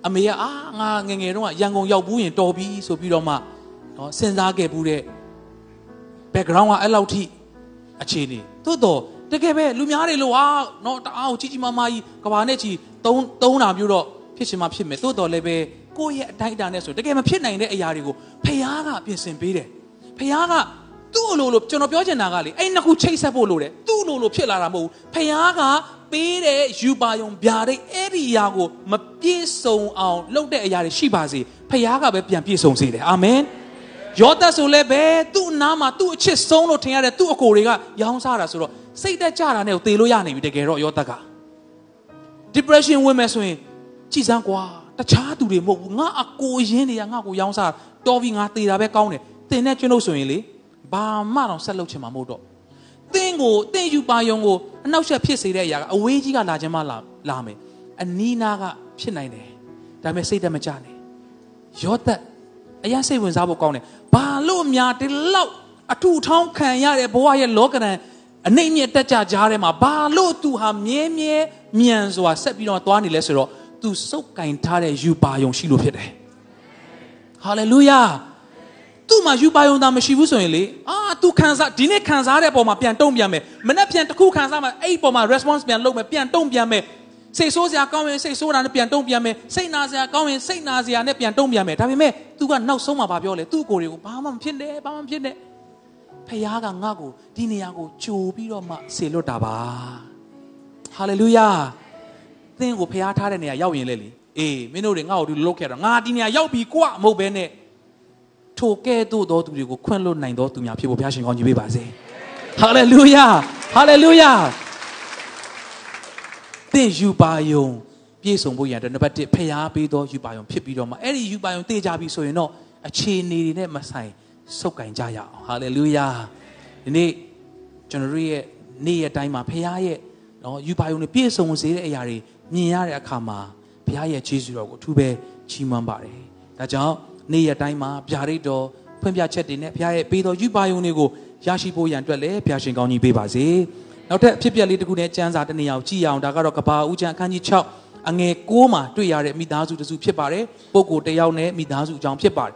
အမေကအာငါငယ်ငယ်တုန်းကရန်ကုန်ရောက်ဘူးရင်တော်ပြီဆိုပြီးတော့မှနော်စဉ်းစားခဲ့ဘူးတဲ့ background ကအဲ့လောက်ထိအခြေအနေသို့တော့ တကယ်ပဲလူများတွေလို့ဟာနော်တအားကိုကြီးကြီးမားမားကြီးကဘာနဲ့ကြီးသုံးသုံးတာမျိုးတော့ဖြစ်ချင်မှဖြစ်မယ်သို့တော်လည်းပဲကိုယ့်ရဲ့အတိုင်းအတာနဲ့ဆိုတကယ်မဖြစ်နိုင်တဲ့အရာတွေကိုဖခင်ကပြင်ဆင်ပေးတယ်ဖခင်ကသူ့အလိုလိုကျွန်တော်ပြောချင်တာကလေအဲ့နှစ်ခုချိတ်ဆက်ဖို့လိုတယ်သူ့အလိုလိုဖြစ်လာတာမဟုတ်ဘူးဖခင်ကပေးတဲ့ယူပါယုံဗျာဒိတ်အဲ့ဒီအရာကိုမပြည့်စုံအောင် လုပ်တဲ့အရာတွေရှိပါစေဖခင်ကပဲပြန်ပြည့်စုံစေတယ်အာမင် ယောသဆိုလည်းပဲသူ့အနားမှာသူ့အချစ်ဆုံးလို့ထင်ရတဲ့သူ့အကိုတွေကရောင်းစားတာဆိုတော့စိတ်တက်ကြတာနဲ့ကိုသေလို့ရနေပြီတကယ်တော့ယောသက်က depression ဝင်မယ်ဆိုရင်ကြည်စမ်းကွာတခြားသူတွေမဟုတ်ဘူးငါအကိုရင်းတွေကငါ့ကိုရောင်းစားတော်ပြီငါသေတာပဲကောင်းတယ်တင်တဲ့ကျွန်းလို့ဆိုရင်လေဘာမှတော့ဆက်လုပ်ချင်မှာမဟုတ်တော့တင်းကိုတင်းယူပါယုံကိုအနောက်ဆက်ဖြစ်စေတဲ့အရာကအဝေးကြီးကလာခြင်းမလာလာမယ်အနီးနားကဖြစ်နိုင်တယ်ဒါပေမဲ့စိတ်တက်မကြနဲ့ယောသက်အရင်စိတ်ဝင်စားဖို့ကောင်းတယ် ဘာလို့များဒီလောက်အထူထောင်းခံရတဲ့ဘဝရဲ့လောကရန်အနှိမ့်မြက်တက်ကြကြားထဲမှာဘာလို့သူဟာမြဲမြဲမြန်စွာဆက်ပြီးတော့သွားနေလဲဆိုတော့သူစုပ်ကင်ထားတဲ့ယူပါယုံရှိလို့ဖြစ်တယ်။ဟာလေလုယာသူ့မှာယူပါယုံသာမရှိဘူးဆိုရင်လေအာသူခံစားဒီနေ့ခံစားတဲ့ပုံမှာပြန်တုံ့ပြန်မယ်မနေ့ပြန်တစ်ခုခံစားမှအဲ့ဒီပုံမှာ response ပြန်လုပ်မယ်ပြန်တုံ့ပြန်မယ် စိတ်ဆိုးစရာကောင်းရင်စိတ်ဆိုးတာနဲ့ပြန်တုံ့ပြန်မယ်စိတ်နာစရာကောင်းရင်စိတ်နာစရာနဲ့ပြန်တုံ့ပြန်မယ်ဒါပေမဲ့ तू ကနောက်ဆုံးမှာဘာပြောလဲသူ့ကိုယ်တွေကိုဘာမှမဖြစ်နဲ့ဘာမှမဖြစ်နဲ့ဖခင်ကငါ့ကိုဒီနေရာကိုကြိုပြီးတော့မှဆေလွတ်တာပါဟာလေလုယာသင်ကိုဖခင်ထားတဲ့နေရာရောက်ရင်လေလေအေးမင်းတို့တွေငါ့ကိုဒီလိုလုပ်ခဲ့တော့ငါဒီနေရာရောက်ပြီကွာမဟုတ်ဘဲနဲ့ထိုကဲ့သို့သောသူတွေကိုခွင့်လွတ်နိုင်သောသူများဖြစ်ဖို့ဘုရားရှင်ကောင်းကြီးပေးပါစေဟာလေလုယာဟာလေလုယာ သင်ယူပါယုံပြည့်စုံဖို့ရတဲ့နံပါတ်1ဖျားပေးသောယူပါယုံဖြစ်ပြီးတော့မှအဲ့ဒီယူပါယုံတည်ကြပြီဆိုရင်တော့အခြေအနေတွေနဲ့မဆိုင်စုပ်ကင်ကြရအောင်ဟာလေလုယာဒီနေ့ကျွန်တော်တို့ရဲ့နေ့ရက်တိုင်းမှာဖခင်ရဲ့နော်ယူပါယုံနဲ့ပြည့်စုံစေတဲ့အရာတွေမြင်ရတဲ့အခါမှာဘုရားရဲ့ခြေစွတော်ကိုအထူးပဲချီးမွမ်းပါတယ်ဒါကြောင့်နေ့ရက်တိုင်းမှာဗျာဒိတ်တော်ဖွင့်ပြချက်တွေနဲ့ဘုရားရဲ့ပေးတော်ယူပါယုံတွေကိုရရှိဖို့ရန်အတွက်လည်းဘုရားရှင်ကောင်းကြီးပေးပါစေ နောက်ထပ်အဖြစ်ပြက်လေးတစ်ခုနဲ့စံစာတနေရာကိုကြည့်အောင်ဒါကတော့ကဘာဦးကျန်အခန်းကြီး6အငယ်6မှာတွေ့ရတဲ့မိသားစုတစုဖြစ်ပါတယ်ပုဂ္ဂိုလ်တစ်ယောက်နဲ့မိသားစုအကြောင်းဖြစ်ပါတယ်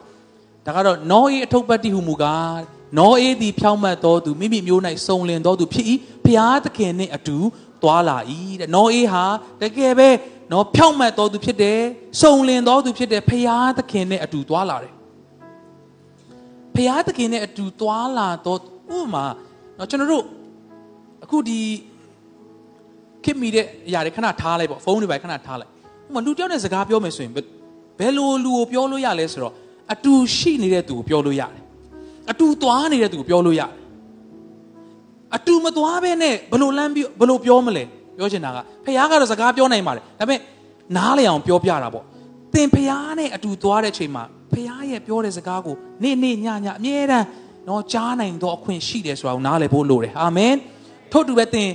ဒါကတော့နောအေးအထုပ်ပတ်တိဟုမူကားနောအေးသည်ဖြောင့်မတ်တော်သူမိမိမျိုး၌စုံလင်တော်သူဖြစ်၏ဖျားသခင်နှင့်အတူသွားလာ၏တဲ့နောအေးဟာတကယ်ပဲနော်ဖြောင့်မတ်တော်သူဖြစ်တယ်စုံလင်တော်သူဖြစ်တယ်ဖျားသခင်နဲ့အတူသွားလာတယ်ဖျားသခင်နဲ့အတူသွားလာတော့ဥပမာနော်ကျွန်တော်တို့ အခုဒီခင်မိတဲ့အရာတွေခဏထားလိုက်ပေါ့ဖုန်းတွေပဲခဏထားလိုက်ဥပမာလူတယောက်နဲ့စကားပြောမယ်ဆိုရင်ဘယ်လိုလူကိုပြောလို့ရလဲဆိုတော့အတူရှိနေတဲ့သူကိုပြောလို့ရတယ်အတူသွားနေတဲ့သူကိုပြောလို့ရတယ်အတူမသွားဘဲနဲ့ဘလို့လမ်းပြီးဘလို့ပြောမလဲပြောချင်တာကဖះကတော့စကားပြောနိုင်ပါတယ်ဒါပေမဲ့နားလည်အောင်ပြောပြတာပေါ့သင်ဖះနဲ့အတူသွားတဲ့အချိန်မှာဖះရဲ့ပြောတဲ့စကားကိုနေ့နေ့ညညအမြဲတမ်းတော့ကြားနိုင်တော့အခွင့်ရှိတယ်ဆိုတာကိုနားလည်ဖို့လိုတယ်အာမင် ထို့တူပဲသင်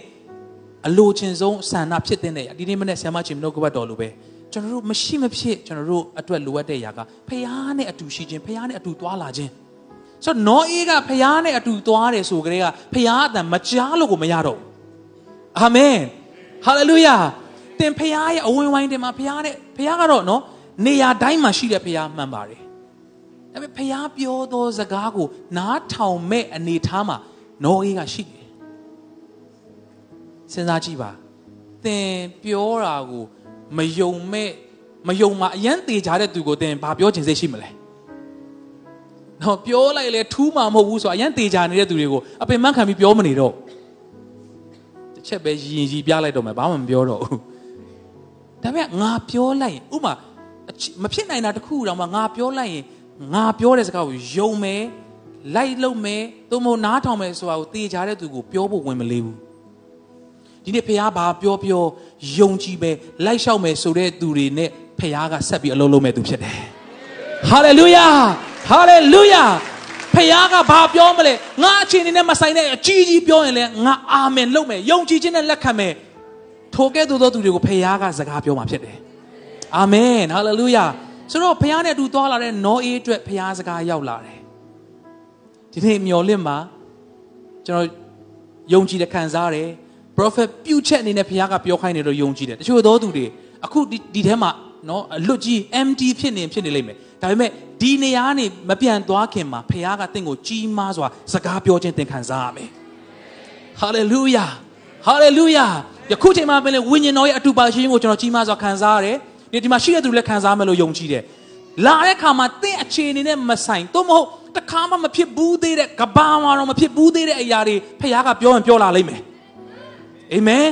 အလိုချင်ဆုံးဆန္ဒဖြစ်တဲ့နေရဒီနေ့မနေ့ဆရာမချင်းမနှုတ်ကပတ်တော်လိုပဲကျွန်တော်တို့မရှိမဖြစ်ကျွန်တော်တို့အတွက်လိုအပ်တဲ့အရာကဖះနဲ့အတူရှိခြင်းဖះနဲ့အတူသွားလာခြင်းဆိုတော့နောအေးကဖះနဲ့အတူသွားတယ်ဆိုကြတဲ့ကဖះအတန်မကြားလို့ကိုမရတော့အာမင်ဟာလေလုယာသင်ဖះရဲ့အဝင်ဝိုင်းတင်မှာဖះနဲ့ဖះကတော့နော်နေရာတိုင်းမှာရှိတဲ့ဖះမှန်ပါတယ်ဒါပေမဲ့ဖះပြောသောစကားကိုနားထောင်မဲ့အနေထားမှာနောအေးကရှိတယ် စဉ်းစားကြည့်ပါသင်ပြောတာကိုမယုံမဲ့မယုံမှာအရန်သေးကြတဲ့သူကိုသင်ဘာပြောချင်စိတ်ရှိမလဲနော်ပြောလိုက်လေထူးမှာမဟုတ်ဘူးဆိုအရန်သေးကြနေတဲ့သူတွေကိုအပင်မခံပြီးပြောမနေတော့တစ်ချက်ပဲရင်ကြီးပြလိုက်တော့မယ်ဘာမှမပြောတော့ဘူးဒါပေမဲ့ငါပြောလိုက်ရင်ဥမာမဖြစ်နိုင်တာတခုတော့မှငါပြောလိုက်ရင်ငါပြောတဲ့စကားကိုယုံမယ်လိုက်လုံမယ်သို့မဟုတ်နားထောင်မယ်ဆိုတာကိုတေချာတဲ့သူကိုပြောဖို့ဝင်မလေးဘူး ဒီနေ့ဖះဘာပြောပြောယုံကြည်ပဲလိုက်လျှောက်မယ်ဆိုတဲ့သူတွေနဲ့ဖះကဆက်ပြီးအလုံးလုံးမဲ့သူဖြစ်တယ်ဟာလေလုယာဟာလေလုယာဖဖခင်ကဘာပြောမလဲငါအခြေအနေနဲ့မဆိုင်တဲ့အကြီးကြီးပြောရင်လည်းငါအာမင်လုပ်မယ်ယုံကြည်ခြင်းနဲ့လက်ခံမယ်ထိုကဲ့သို့သောသူတွေကိုဖခင်ကစကားပြောမှာဖြစ်တယ်အာမင်ဟာလေလုယာဆိုတော့ဖခင်နဲ့အတူသွားလာတဲ့နောအေးအတွက်ဖခင်စကားရောက်လာတယ်ဒီနေ့မျော်လင့်မှာကျွန်တော်ယုံကြည်တဲ့ခံစားရတယ် prophet ပြုချက်အနေနဲ့ဖခင်ကပြောခိုင်းတယ်လို့ယုံကြည်တယ်တချို့သောသူတွေအခုဒီဒီထဲမှာနော်အလွတ်ကြီး empty ဖြစ်နေဖြစ်နေလိမ့်မယ်ဒါပေမဲ့ဒီနေရာကနေမပြန်သွားခင်မှာဖခင်ကတင့်ကိုကြီးမားစွာစကားပြောခြင်းသင်ခံစားရမယ် hallelujah hallelujah ယခုချိန်မှာပဲလေဝိညာဉ်တော်ရဲ့အတူပါရှင်ကိုကျွန်တော်ကြီးမားစွာခံစားရတယ်ဒီဒီမှာရှိတဲ့သူလည်းခံစားမယ်လို့ယုံကြည်တယ်လာတဲ့ခါမှာတင့်အခြေအနေနဲ့မဆိုင်သို့မဟုတ်တခါမှမဖြစ်ဘူးသေးတဲ့ကဘာမှာတော့မဖြစ်ဘူးသေးတဲ့အရာတွေဖခင်ကပြောရင်ပြောလာလိမ့်မယ် အာမင်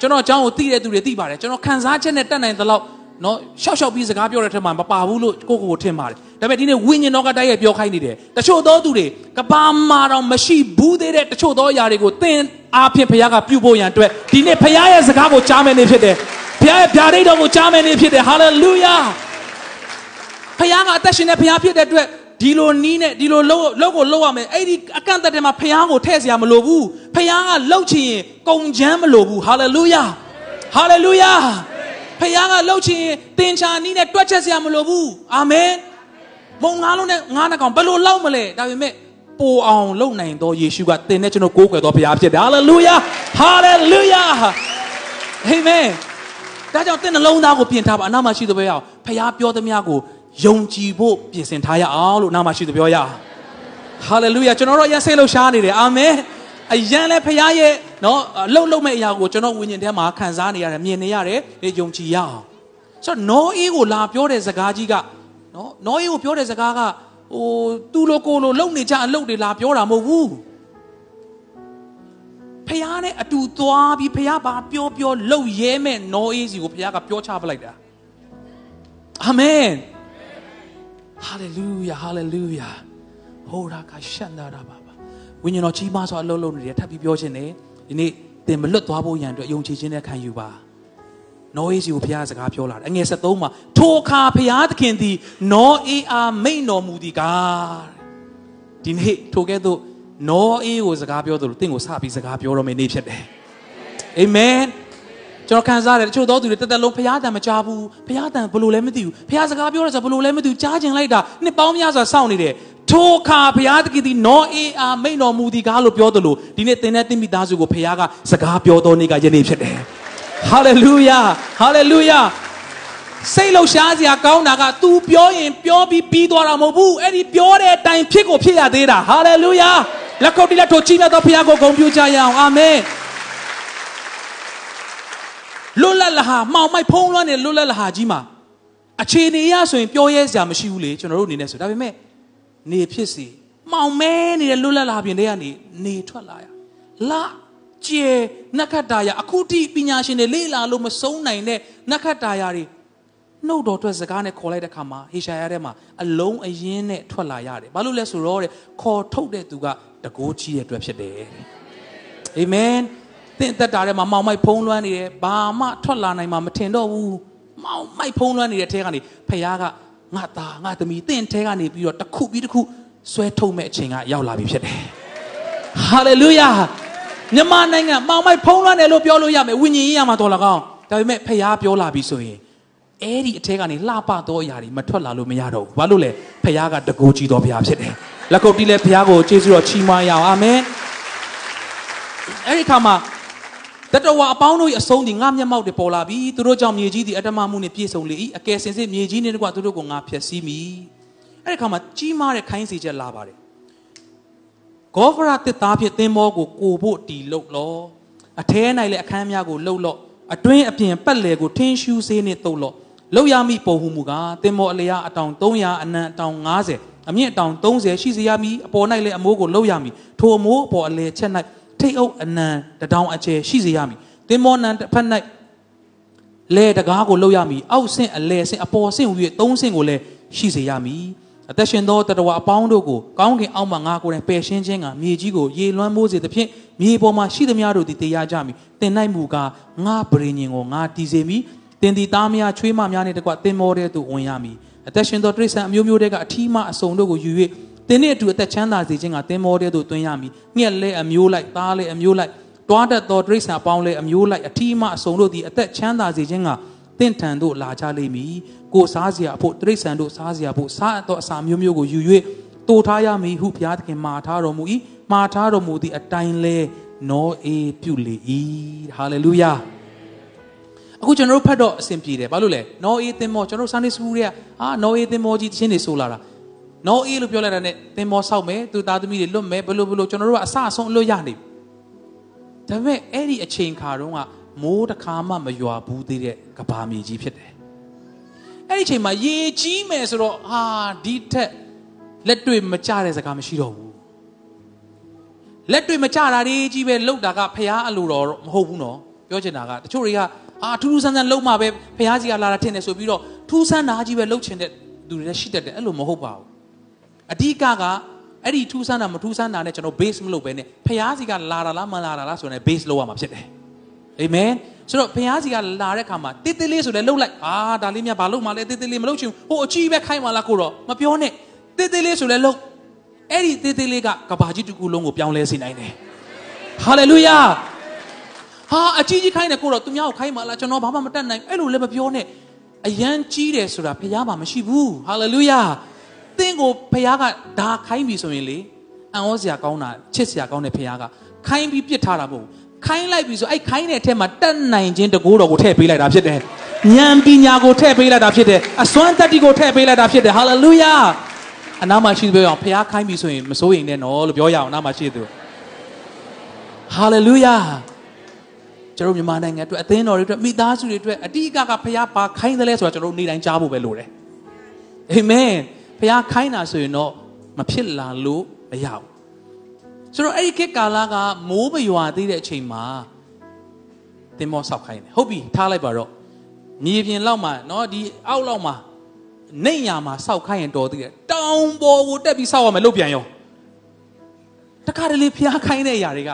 ကျွန်တော်အကြောင်းကိုသိတဲ့သူတွေသိပါတယ်ကျွန်တော်ခံစားချက်နဲ့တတ်နိုင်သလောက်နော်ရှောက်ရှောက်ပြီးစကားပြောတဲ့ထက်မှာမပါဘူးလို့ကိုကိုကိုထင်ပါတယ်ဒါပေမဲ့ဒီနေ့ဝိညာဉ်တော်ကတိုက်ရိုက်ပြောခိုင်းနေတယ်တချို့သောသူတွေကဘာမှတော့မရှိဘူးသေးတဲ့တချို့သောအရာတွေကိုသင်အားဖြင့်ဘုရားကပြုဖို့ရန်အတွက်ဒီနေ့ဘုရားရဲ့စကားကိုကြားမယ်နေဖြစ်တယ်ဘုရားရဲ့ဗျာဒိတ်တော်ကိုကြားမယ်နေဖြစ်တယ်ဟာလေလုယာဘုရားကအသက်ရှင်တဲ့ဘုရားဖြစ်တဲ့အတွက် ဒီလိုနီးနဲ့ဒီလိုလှုပ်လှုပ်ကိုလှုပ်ရမယ်အဲ့ဒီအကန့်အသတ်ထဲမှာဖခင်ကိုထည့်စရာမလိုဘူးဖခင်ကလှုပ်ချင်ရင်ကုန်ချမ်းမလိုဘူးဟာလေလုယာဟာလေလုယာဖခင်ကလှုပ်ချင်ရင်သင်ချာနီးနဲ့တွက်ချက်စရာမလိုဘူးအာမင်မုံငါးလုံးနဲ့ငါးနှကောင်ဘယ်လိုလောက်မလဲဒါပေမဲ့ပိုအောင်လုပ်နိုင်သောယေရှုကသင်နဲ့ကျွန်တော်ကိုးကွယ်သောဘုရားဖြစ်တယ်ဟာလေလုယာဟာလေလုယာအာမင်ဒါကြောင့်သင်နှလုံးသားကိုပြင်ထားပါအနာမရှိသဘဲအောင်ဖခင်ပြောသမျှကို ယုံကြည်ဖို့ပြင်ဆင်ထားရအောင်လို့နာမရှိသူပြောရအောင်ဟာလေလုယာကျွန်တော်တို့ရဆိတ်လို့ရှားနေတယ်အာမင်အယံလဲဖခင်ရဲ့နော်လှုပ်လှုပ်မဲ့အရာကိုကျွန်တော်ဝိညာဉ်ထဲမှာခံစားနေရတယ်မြင်နေရတယ်ယုံကြည်ရအောင်ဆိုတော့နောအေးကိုလာပြောတဲ့စကားကြီးကနော်နောအေးကိုပြောတဲ့စကားကဟိုသူ့လိုကိုလိုလုံနေကြအလုပ်တွေလာပြောတာမဟုတ်ဘူးဖះနဲ့အတူသွားပြီးဖះဘာပြောပြောလှုပ်ရဲမဲ့နောအေးစီကိုဖះကပြောချပလိုက်တာအာမင် ဟာလေလုယာဟာလေလုယာဟိုရာကရှန်နာတာပါပါဝိညာဉ်တော်ကြီးမားစွာအလုံးလုံးနေတယ်ထပ်ပြီးပြောခြင်းနဲ့ဒီနေ့သင်မလွတ်သွားဖို့ရန်အတွက်ယုံကြည်ခြင်းနဲ့ခံယူပါနောအေးစီကိုဘုရားစကားပြောလာတယ်အငယ်73မှာထိုအခါဘုရားသခင်သည်နောအေးအားမိန်တော်မူသည်ကားဒီနေ့ထိုကဲ့သို့နောအေးကိုစကားပြောသလိုသင်ကိုစပြီးစကားပြောတော့မယ့်နေ့ဖြစ်တယ်အာမင် ကျွန်တော်ခံစားရတယ်တချို့သောသူတွေတက်တက်လုံးဖရားတန်မကြားဘူးဖရားတန်ဘလို့လဲမသိဘူးဖရားစကားပြောရဆိုဘလို့လဲမသိဘူးကြားကျင်လိုက်တာနှစ်ပေါင်းများစွာစောင့်နေတယ်ထိုအခါဖရားတကယ်ဒီနောအေအာမိန်တော်မူသည်ကားလို့ပြောသလိုဒီနေ့သင်တဲ့သင်မိသားစုကိုဖရားကစကားပြောတော်နေ့ကယနေ့ဖြစ်တယ်ဟာလေလုယာဟာလေလုယာစိတ်လှရှားစရာကောင်းတာက तू ပြောရင်ပြောပြီးပြီးသွားတာမဟုတ်ဘူးအဲ့ဒီပြောတဲ့အတိုင်းဖြစ်ကိုဖြစ်ရသေးတာဟာလေလုယာလက်ကုပ်တိလက်ထိုကြီးမြတ်သောဖရားကိုဂုဏ်ပြုကြရအောင်အာမင် လွတ်လပ်လာဟာမှောင်မိုက်ဖုံးလွှမ်းနေလွတ်လပ်လာဟာကြီးမှာအခြေအနေရဆိုရင်ပြောရဲစရာမရှိဘူးလေကျွန်တော်တို့အနေနဲ့ဆိုဒါပေမဲ့နေဖြစ်စီမှောင်မဲနေတဲ့လွတ်လပ်လာပြင်တွေကနေနေထွက်လာရလာကျေနက္ခတ္တာယအခုတိပညာရှင်တွေလေ့လာလို့မဆုံးနိုင်တဲ့နက္ခတ္တာယတွေနှုတ်တော်အတွက်စကားနဲ့ခေါ်လိုက်တဲ့ခါမှာဟေရှာယထဲမှာအလုံးအရင်းနဲ့ထွက်လာရတယ်ဘာလို့လဲဆိုတော့တဲ့ခေါ်ထုတ်တဲ့သူကတကိုးကြီးရဲ့အတွက်ဖြစ်တယ်အာမင် သင်သက်တာထဲမှာမောင်မိုက်ဖုံးလွှမ်းနေတယ်ဘာမှထွက်လာနိုင်မှာမထင်တော့ဘူးမောင်မိုက်ဖုံးလွှမ်းနေတဲ့ထဲကနေဖခင်ကငါသားငါသမီးသင်ထဲကနေပြီးတော့တစ်ခုပြီးတစ်ခုဆွဲထုတ်မဲ့အချိန်ကရောက်လာပြီဖြစ်တယ်ဟာလေလုယာမြန်မာနိုင်ငံမောင်မိုက်ဖုံးလွှမ်းတယ်လို့ပြောလို့ရမယ်ဝိညာဉ်ရေးရမှာတော်လကောင်းဒါပေမဲ့ဖခင်ပြောလာပြီဆိုရင်အဲ့ဒီအထဲကနေလှပသောအရာတွေမထွက်လာလို့မရတော့ဘူးဘာလို့လဲဖခင်ကတကူကြီးတော်ဘုရားဖြစ်တယ်လက်ကုပ်တီးလဲဖခင်ကိုကျေးဇူးတော်ချီးမွမ်းရအောင်အာမင်အဲ့ဒီခါမှာ တတဝါအပေါင်းတို့၏အဆုံးသည်ငါမျက်မှောက်တွေပေါ်လာပြီသူတို့ကြောင့်မြေကြီးသည်အတ္တမမှုနှင့်ပြည့်စုံလေ၏အကယ်စင်စစ်မြေကြီးနှင့်တကွသူတို့ကိုငါဖျက်ဆီးမိအဲ့ဒီခါမှာကြီးမားတဲ့ခိုင်းစေချက်လာပါတယ်ဂေါဖရာတစ်သားဖြစ်သင်္ဘောကိုကိုဖို့တီလုတ်လောအထဲ၌လည်းအခန်းများကိုလှုပ်လော့အတွင်းအပြင်ပတ်လည်ကိုထင်းရှူးဆေးနှင့်တုပ်လော့လောက်ရမိပုံဟုမူကားသင်္ဘောအလျားအတောင်300အနံအတောင်90အမြင့်အတောင်30ရှိစေရမည်အပေါ်၌လည်းအမိုးကိုလှုပ်ရမည်ထိုအမိုးအပေါ်အလယ်ချက်၌ ထိတ်အုပ်အနံတထောင်အကျယ်ရှိစေရမည်သင်္ဘောနံတစ်ဖက်၌လဲတကားကိုလှုပ်ရမည်အောက်ဆင့်အလဲဆင့်အပေါ်ဆင့်ဟူ၍သုံးဆင့်ကိုလည်းရှိစေရမည်အသက်ရှင်သောတတဝအပေါင်းတို့ကိုကောင်းကင်အောက်မှငါကိုယ်တိုင်ပယ်ရှင်းခြင်းကမြေကြီးကိုရေလွှမ်းမိုးစေသဖြင့်မြေပေါ်မှာရှိသမျှတို့သည်တရားကြမည်တင်၌မူကားငါပရိညင်ကိုငါတည်စေမည်တင်သည်သားများချွေးမများနှင့်တကွတင်မောတဲ့သူဝင်ရမည်အသက်ရှင်သောတိရစ္ဆာန်အမျိုးမျိုးတွေကအထီးမှအစုံတို့ကိုယူ၍ သင်နဲ့အတူအသက်ချမ်းသာစေခြင်းကသင်မောတဲ့သို့တွင်ရမည်ငှက်လဲအမျိုးလိုက်သားလဲအမျိုးလိုက်တွားတတ်သောတိရစ္ဆာန်ပေါင်းလဲအမျိုးလိုက်အထီးမှအစုံတို့သည်အသက်ချမ်းသာစေခြင်းကသင်ထံသို့လာကြလိမ့်မည်ကိုစားစရာအဖို့တိရစ္ဆာန်တို့စားစရာဖို့စားသောအစာမျိုးမျိုးကိုယူ၍တိုးထားရမည်ဟုဘုရားသခင်မှာထားတော်မူ၏မှာထားတော်မူသည့်အတိုင်းလဲနောအေပြုလေ၏ဟာလေလုယာအခုကျွန်တော်တို့ဖတ်တော့အဆင်ပြေတယ်ဘာလို့လဲနောအေသင်မောကျွန်တော်တို့ Sunday School တွေကအာနောအေသင်မောကြီးတခြင်းတွေဆိုလာတာ နောအေလို့ပြောလိုက်တာနဲ့သင်မောဆောက်မယ်သူသားသမီးတွေလွတ်မယ်ဘလို့ဘလို့ကျွန်တော်တို့ကအဆအဆုံးအလွတ်ရနေပြီဒါပေမဲ့အဲ့ဒီအချိန်ခါတုန်းကမိုးတစ်ခါမှမရွာဘူးသေးတဲ့ကဘာမြေကြီးဖြစ်တယ်အဲ့ဒီအချိန်မှာရေကြီးမယ်ဆိုတော့ဟာဒီထက်လက်တွေ့မကြတဲ့စကားမရှိတော့ဘူးလက်တွေ့မကြတာတွေကြီးပဲလောက်တာကဖះအလိုတော်မဟုတ်ဘူးနော်ပြောချင်တာကတချို့တွေကအာထူးထူးဆန်းဆန်းလုံမှပဲဖះကြီးကလာတာထင်တယ်ဆိုပြီးတော့ထူးဆန်းတာကြီးပဲလှုပ်ချင်တဲ့သူတွေလည်းရှိတတ်တယ်အဲ့လိုမဟုတ်ပါဘူး အဓိကကအဲ့ဒီထူးဆန်းတာမထူးဆန်းတာနဲ့ကျွန်တော် base မလုပ်ဘဲနဲ့ဖះကြီးကလာတာလားမလာတာလားဆိုရင် base လုပ်ရမှာဖြစ်တယ်အာမင်ဆိုတော့ဘုရားကြီးကလာတဲ့ခါမှာတိတိလေးဆိုလဲလှုပ်လိုက်အာဒါလေးမြတ်ဘာလှုပ်မှလဲတိတိလေးမလှုပ်ချင်ဟိုအကြီးပဲခိုင်းမှလားကိုတော့မပြောနဲ့တိတိလေးဆိုလဲလှုပ်အဲ့ဒီတိတိလေးကကဘာကြီးတစ်ခုလုံးကိုပြောင်းလဲစေနိုင်တယ်ဟာလေလုယာဟာအကြီးကြီးခိုင်းတယ်ကိုတော့သူများကိုခိုင်းမှလားကျွန်တော်ဘာမှမတတ်နိုင်အဲ့လိုလည်းမပြောနဲ့အယမ်းကြီးတယ်ဆိုတာဘုရားမှာမရှိဘူးဟာလေလုယာ သင်ကိုဘုရားကဒါခိုင်းပြီဆိုရင်လေအံ့ဩစရာကောင်းတာချစ်စရာကောင်းတဲ့ဘုရားကခိုင်းပြီးပြစ်ထားတာမဟုတ်ဘူးခိုင်းလိုက်ပြီဆိုအဲ့ခိုင်းတဲ့အထက်မှာတက်နိုင်ခြင်းတကိုးတော်ကိုထည့်ပေးလိုက်တာဖြစ်တယ်ဉာဏ်ပညာကိုထည့်ပေးလိုက်တာဖြစ်တယ်အစွမ်းတတ္တိကိုထည့်ပေးလိုက်တာဖြစ်တယ်ဟာလေလုယာအနာမရှိပြောအောင်ဖះခိုင်းပြီဆိုရင်မစိုးရင်နဲ့နော်လို့ပြောရအောင်အနာမရှိသူဟာလေလုယာကျွန်တော်မြန်မာနိုင်ငံအတွက်အသင်းတော်တွေအတွက်မိသားစုတွေအတွက်အတိအကကဖះပါခိုင်းတယ်လဲဆိုတာကျွန်တော်နေတိုင်းကြားဖို့ပဲလိုတယ်အာမင် ဖះခိုင်းတာဆိုရင်တော့မဖြစ်လာလို့မရဘူးဆိုတော့အဲ့ဒီခေတ်ကာလကမိုးမရွာသေးတဲ့အချိန်မှာသင်္ဘောဆောက်ခိုင်းတယ်ဟုတ်ပြီထားလိုက်ပါတော့မြေပြင်လောက်မှာเนาะဒီအောက်လောက်မှာနေညာမှာဆောက်ခိုင်းရင်တော်သေးတယ်တောင်ပေါ်ကိုတက်ပြီးဆောက်ရမယ်လို့ပြန်ရောတခါတလေဖျားခိုင်းတဲ့အရာတွေက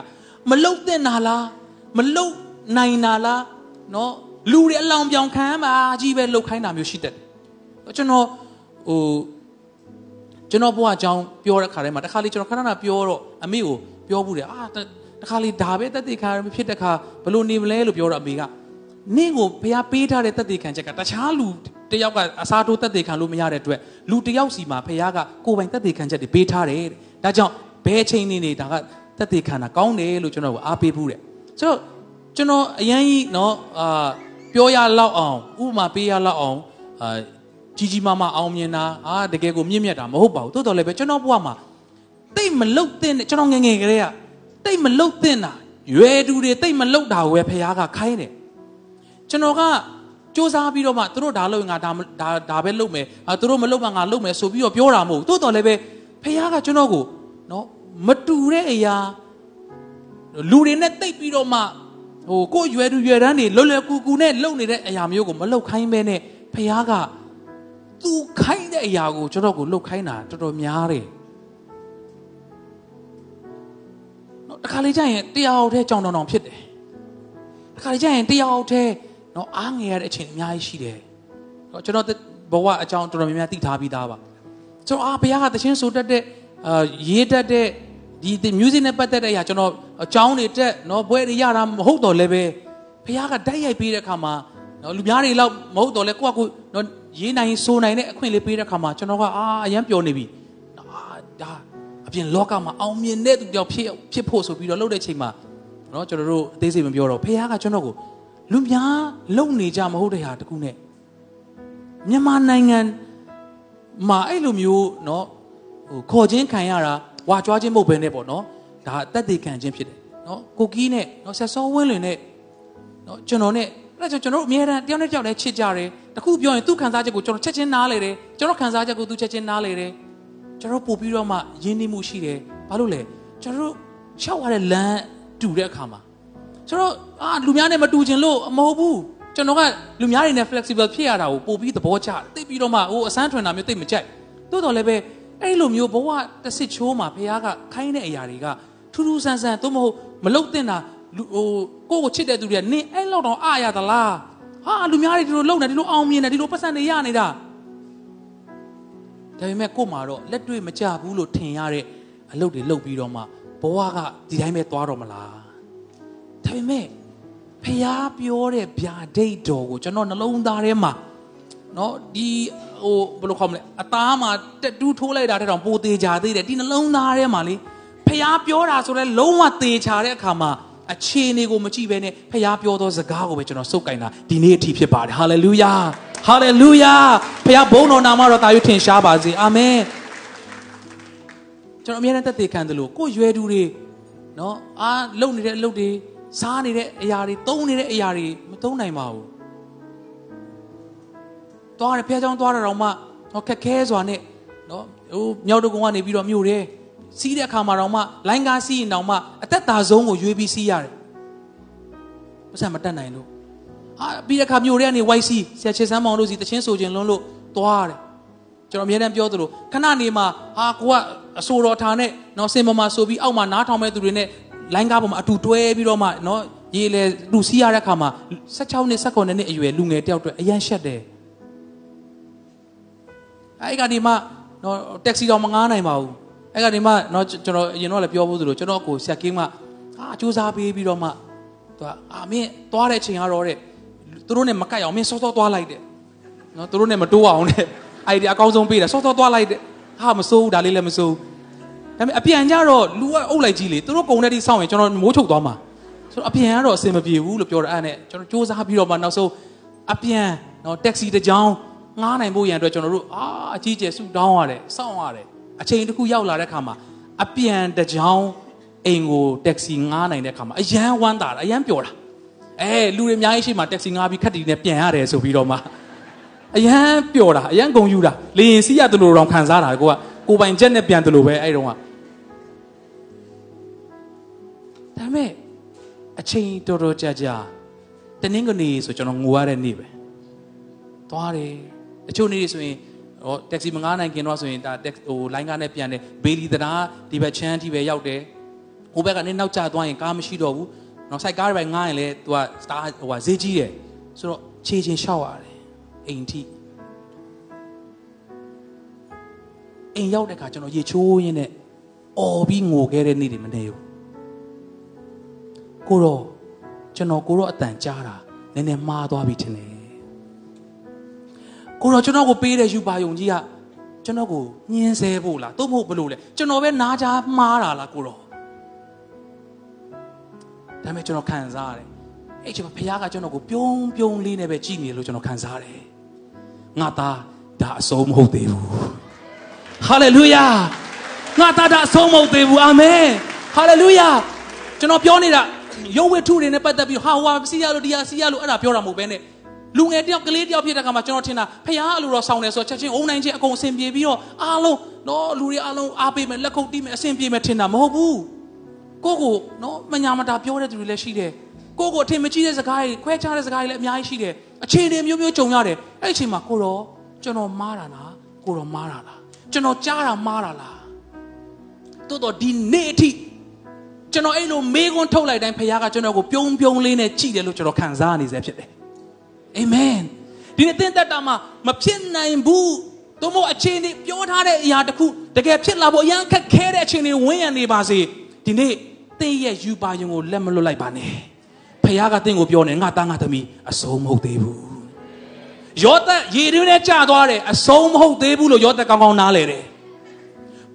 မလုတ်တဲ့နာလားမလုတ်နိုင်နာလားเนาะလူတွေအလောင်ပြောင်ခံမှာကြီးပဲလုတ်ခိုင်းတာမျိုးရှိတတ်တယ်ကျွန်တော်ဟို ကျွန်တော်ဘုရားအကြောင်းပြောတဲ့ခါထဲမှာတခါလေကျွန်တော်ခဏခဏပြောတော့အမေကိုပြောဘူးတယ်အာတခါလေဒါပဲတက်တေခံဖြစ်တဲ့ခါဘလို့နေမလဲလို့ပြောတော့အမေကနင့်ကိုဘုရားပေးထားတဲ့တက်တေခံချက်ကတခြားလူတယောက်ကအစားထိုးတက်တေခံလို့မရတဲ့အတွက်လူတယောက်စီမှာဘုရားကကိုယ်ပိုင်တက်တေခံချက်တွေပေးထားတယ်ဒါကြောင့်ဘယ်ချိန်နေနေဒါကတက်တေခံတာကောင်းတယ်လို့ကျွန်တော်ကအားပေးဘူးတဲ့ဆိုတော့ကျွန်တော်အရင်ကြီးเนาะအာပြောရလောက်အောင်ဥပမာပေးရလောက်အောင်အာ ကြီးကြီးမားမားအောင်မြင်တာအာတကယ်ကိုမြင့်မြတ်တာမဟုတ်ပါဘူးတိုးတော်လည်းပဲကျွန်တော်ဘဝမှာတိတ်မလုတ်တဲ့ကျွန်တော်ငငယ်ကလေးကတိတ်မလုတ်တဲ့တာရွယ်သူတွေတိတ်မလုတ်တာကိုပဲဖခင်ကခိုင်းတယ်ကျွန်တော်ကစူးစမ်းပြီးတော့မှသူတို့ဒါလုပ်ငါဒါဒါဒါပဲလုပ်မယ်အာသူတို့မလုပ်မှငါလုပ်မယ်ဆိုပြီးတော့ပြောတာမဟုတ်တိုးတော်လည်းပဲဖခင်ကကျွန်တော်ကိုနော်မတူတဲ့အရာလူတွေနဲ့တိတ်ပြီးတော့မှဟိုကိုရွယ်သူရွယ်တန်းတွေလွယ်လွယ်ကူကူနဲ့လုပ်နေတဲ့အရာမျိုးကိုမလုပ်ခိုင်းပဲနဲ့ဖခင်က သူခိုင်းတဲ့အရာကိုကျွန်တော်ကိုလှုပ်ခိုင်းတာတော်တော်များတယ်နော်တခါလေကျရင်တရားအောင်ထဲကြောင်တောင်တောင်ဖြစ်တယ်တခါလေကျရင်တရားအောင်ထဲနော်အားငယ်ရတဲ့အချိန်အများကြီးရှိတယ်နော်ကျွန်တော်ဘဝအကြောင်းတော်တော်များများသိထားပြီးသားပါကျွန်တော်အာဘုရားကတခြင်းဆိုတတ်တဲ့အာရေးတတ်တဲ့ဒီ music နဲ့ပတ်သက်တဲ့အရာကျွန်တော်အကြောင်းတွေတက်နော်ဘွဲတွေရတာမဟုတ်တော့လည်းပဲဘုရားကတိုက်ရိုက်ပေးတဲ့အခါမှာနော်လူများတွေလောက်မဟုတ်တော့လဲကိုကကိုနော် ရေးနိုင်ဆိုနိုင်တဲ့အခွင့်လေးပေးတဲ့ခါမှာကျွန်တော်ကအာအရန်ပျော်နေပြီအာဒါအပြင်လောကမှာအောင်မြင်တဲ့သူတယောက်ဖြစ်ဖြစ်ဖို့ဆိုပြီးတော့လှုပ်တဲ့ချိန်မှာနော်ကျွန်တော်တို့အသေးစိတ်မပြောတော့ဖေကကျွန်တော်ကိုလူများလုံနေကြမဟုတ်တဲ့ဟာတခုနဲ့မြန်မာနိုင်ငံမှာအဲ့လိုမျိုးနော်ဟိုခေါ်ချင်းခံရတာဝါကြွားခြင်းမဟုတ်ဘဲနဲ့ပေါ့နော်ဒါအသက်သေခံခြင်းဖြစ်တယ်နော်ကိုကီးနဲ့နော်ဆက်စောဝင်းလွင်နဲ့နော်ကျွန်တော်နဲ့အဲ့ဒါကြောင့်ကျွန်တော်တို့အများအားတယောက်နဲ့တယောက်လည်းချစ်ကြတယ်တ ခုပြောရင်သူ့ခံစားချက်ကိုကျွန်တော်ချက်ချင်းနားလေတယ်ကျွန်တော်ခံစားချက်ကိုသူချက်ချင်းနားလေတယ်ကျွန်တော်ပို့ပြီးတော့မှယဉ်နေမှုရှိတယ်ဘာလို့လဲကျွန်တော်တို့ရှောက်ရတဲ့လမ်းတူတဲ့အခါမှာကျွန်တော်အာလူများနဲ့မတူချင်လို့မဟုတ်ဘူးကျွန်တော်ကလူများတွေနဲ့ flexible ဖြစ်ရတာကိုပို့ပြီးသဘောကျသိပြီးတော့မှဟိုအစမ်းထွင်တာမျိုးသိမကြိုက်တိုးတော်လည်းပဲအဲ့လိုမျိုးဘဝတစ်စစ်ချိုးမှာဘုရားကခိုင်းတဲ့အရာတွေကထူးထူးဆန်းဆန်းသို့မဟုတ်မလုတ်တင်တာလူဟိုကိုယ့်ကိုချစ်တဲ့သူတွေကနင်အဲ့လောက်တော့အရသလား ဟာလူများတွေဒီလိုလုံနေဒီလိုအောင်မြင်နေဒီလိုပတ်စံတွေရနေတာတ ဒါပေမဲ့ကို့မှာတော့လက်တွေ့မကြဘူးလို့ထင်ရတဲ့အလုပ်တွေလုပ်ပြီးတော့မှဘဝကဒီတိုင်းပဲသွားတော့မလားဒါပေမဲ့ဖះပြောတဲ့ဗျာဒိတ်တော်ကိုကျွန်တော်နှလုံးသားထဲမှာเนาะဒီဟိုဘယ်လိုခေါ်မလဲအသားမှာတက်တူးထိုးလိုက်တာတဲ့တော့ပိုသေးကြသေးတယ်ဒီနှလုံးသားထဲမှာလေဖះပြောတာဆိုတော့လုံးဝသေချာတဲ့အခါမှာ အခြေအနေကိုမကြည့်ဘဲနဲ့ဖះပြောသောစကားကိုပဲကျွန်တော်စုပ်ကင်တာဒီနေ့အထိဖြစ်ပါတယ်ဟာလေလုယာဟာလေလုယာဖះဘုန်းတော်နာမတော်တာရွထင်ရှားပါစေအာမင်ကျွန်တော်အမြဲတမ်းသက်သေခံတယ်လို့ကိုယ်ရွယ်သူတွေနော်အာလုံနေတဲ့အလုပ်တွေစားနေတဲ့အရာတွေသုံးနေတဲ့အရာတွေမသုံးနိုင်ပါဘူးသွားတယ်ဖះเจ้าသွားတာတော့မှတော့ခက်ခဲစွာနဲ့နော်ဟိုမြောက်တကုံကနေပြီးတော့မြို့တယ် စီးတဲ့အခါမှာတော့မှလိုင်းကားစီးရင်တော့မှအသက်တာဆုံးကိုရွေးပြီးစီးရတယ်မဆန်မတက်နိုင်လို့ဟာပြီးတဲ့အခါမြို့ထဲကနေ YC ဆရာချေစမ်းမောင်တို့စီတချင်းဆိုခြင်းလွန်းလို့သွားတယ်ကျွန်တော်အများတန်းပြောသလိုခဏနေမှာဟာကိုကအဆိုတော်ထားနဲ့နော်စင်ပေါ်မှာဆိုပြီးအောက်မှာနားထောင်မဲ့သူတွေနဲ့လိုင်းကားပေါ်မှာအတူတွဲပြီးတော့မှနော်ရေလေလူစီးရတဲ့အခါမှာ16နှစ်19နှစ်အရွယ်လူငယ်တယောက်အတွက်အရန်ရှက်တယ်အဲ့ကနေမှနော်တက်ဆီတော့မငားနိုင်ပါဘူး အဲ့ကနေမှနော်ကျွန်တော်အရင်တော့လည်းပြောဖို့သလိုကျွန်တော်ကိုဆက်ကင်းမှအာစူးစမ်းပေးပြီးတော့မှသူကအာမင်းသွားတဲ့အချိန်ကတော့တဲ့သူတို့နဲ့မကတ်အောင်မင်းစောစောသွားလိုက်တဲ့နော်သူတို့နဲ့မတိုးအောင်တဲ့အဲ့ဒီအကောင်းဆုံးပေးတယ်စောစောသွားလိုက်တဲ့ဟာမစိုးဘူးဒါလေးလည်းမစိုးဒါပေမဲ့အပြန်ကြတော့လူကအုပ်လိုက်ကြီးလေသူတို့ကုံတဲ့ဒီစောင့်ရင်ကျွန်တော်မိုးချုပ်သွားမှာဆိုတော့အပြန်ကတော့အဆင်မပြေဘူးလို့ပြောတယ်အဲ့နဲ့ကျွန်တော်စူးစမ်းပြီးတော့မှနောက်ဆုံးအပြန်နော်တက္ကစီတစ်ကြောင်းငားနိုင်ဖို့ရန်အတွက်ကျွန်တော်တို့အာအကြီးကျယ်ဆူတောင်းရတယ်စောင့်ရတယ် အချိန်တစ်ခုရောက်လာတဲ့ခါမှာအပြန်တစ်ကြောင်းအိမ်ကိုတက္ကစီငားနိုင်တဲ့ခါမှာအရန်ဝမ်းသာတာအရန်ပျော်တာအဲလူတွေအများကြီးရှိမှတက္ကစီငားပြီးခက်တီနဲ့ပြန်ရတယ်ဆိုပြီးတော့မှအရန်ပျော်တာအရန်ဂုံယူတာလေရင်စီးရတယ်လို့တော့ခံစားတာကိုကကိုပိုင်ချက်နဲ့ပြန်တယ်လို့ပဲအဲ့တုန်းကဒါပေမဲ့အချိန်တော်တော်ကြာကြာတနင်္ဂနွေဆိုကျွန်တော်ငိုရတဲ့နေ့ပဲသွားတယ်တချို့နေ့တွေဆိုရင် ဟောတက္ကစီမငားနိုင်ခင်တော့ဆိုရင်ဒါတက်ဟိုလိုင်းကားနဲ့ပြန်တယ်ဘေလီတရာဒီဘက်ချမ်းအထိပဲရောက်တယ်ဟိုဘက်ကနေနောက်ကျသွားရင်ကားမရှိတော့ဘူးနော်စိုက်ကားတွေပဲငားရင်လေသူကစတာဟိုကဈေးကြီးတယ်ဆိုတော့ခြေချင်းလျှောက်ရတယ်အိမ်ထိအိမ်ရောက်တဲ့ခါကျွန်တော်ရေချိုးရင်းနဲ့အော်ပြီးငိုခဲ့တဲ့နေ့တွေမနေဘူးကိုတော့ကျွန်တော်ကိုတော့အတန်ကြားတာနည်းနည်းမှားသွားပြီထင်တယ် ကိုတော့ကျွန်တော်ကိုပေးတဲ့ယူပါယုံကြီးကကျွန်တော်ကိုညှင်းဆဲဖို့လားသို့မဟုတ်ဘလို့လဲကျွန်တော်ပဲနားကြားမှားတာလားကိုတော့ဒါပေမဲ့ကျွန်တော်ခံစားရတယ်အဲ့ချိန်မှာဖခင်ကကျွန်တော်ကိုပြုံးပြုံးလေးနဲ့ပဲကြည်နေလို့ကျွန်တော်ခံစားရတယ်ငါသားဒါအဆုံးမဟုတ်သေးဘူးဟာလေလုယာငါသားဒါအဆုံးမဟုတ်သေးဘူးအာမင်ဟာလေလုယာကျွန်တော်ပြောနေတာရုပ်ဝတ္ထုတွေနဲ့ပတ်သက်ပြီးဟာဟွာစီရလို့ဒီဟာစီရလို့အဲ့ဒါပြောတာမဟုတ်ဘဲနဲ့ လူငယ်တယောက်ကလေးတယောက်ဖြစ်တဲ့ခါမှာကျွန်တော်ထင်တာဖះအလိုတော်ဆောင်းတယ်ဆိုချက်ချင်းအုံနိုင်ချင်းအကုန်အဆင်ပြေပြီးတော့အားလုံးနော်လူတွေအားလုံးအားပေးမယ်လက်ခုပ်တီးမယ်အဆင်ပြေမယ်ထင်တာမဟုတ်ဘူးကိုကိုနော်မညာမတာပြောတဲ့သူတွေလည်းရှိတယ်ကိုကိုအထင်မကြီးတဲ့စကားတွေခွဲခြားတဲ့စကားတွေလည်းအများကြီးရှိတယ်အခြေအနေမျိုးမျိုးကြုံရတယ်အဲ့ဒီအချိန်မှာကိုတော့ကျွန်တော်မားတာလားကိုတော့မားတာလားကျွန်တော်ကြားတာမားတာလားတိုးတော့ဒီနေ့အထိကျွန်တော်အဲ့လိုမေးခွန်းထုတ်လိုက်တိုင်းဖခင်ကကျွန်တော်ကိုပြုံးပြုံးလေးနဲ့ကြည်တယ်လို့ကျွန်တော်ခံစားနေစေဖြစ်တယ် အာမင်ဒီနေ့သင်သက်တာမှာမဖြစ်နိုင်ဘူးတို့မို့အခြေအနေပြောထားတဲ့အရာတခုတကယ်ဖြစ်လာဖို့အရန်ခက်ခဲတဲ့အခြေအနေဝန်းရံနေပါစေဒီနေ့သင်ရဲ့ယူပါယုံကိုလက်မလွတ်လိုက်ပါနဲ့ဖခင်ကသင်ကိုပြောနေငါသားငါသမီးအဆုံးမဟုတ်သေးဘူးယောသက်ရေတွင်းနဲ့ကြာသွားတယ်အဆုံးမဟုတ်သေးဘူးလို့ယောသက်ကောင်းကောင်းနားလဲတယ်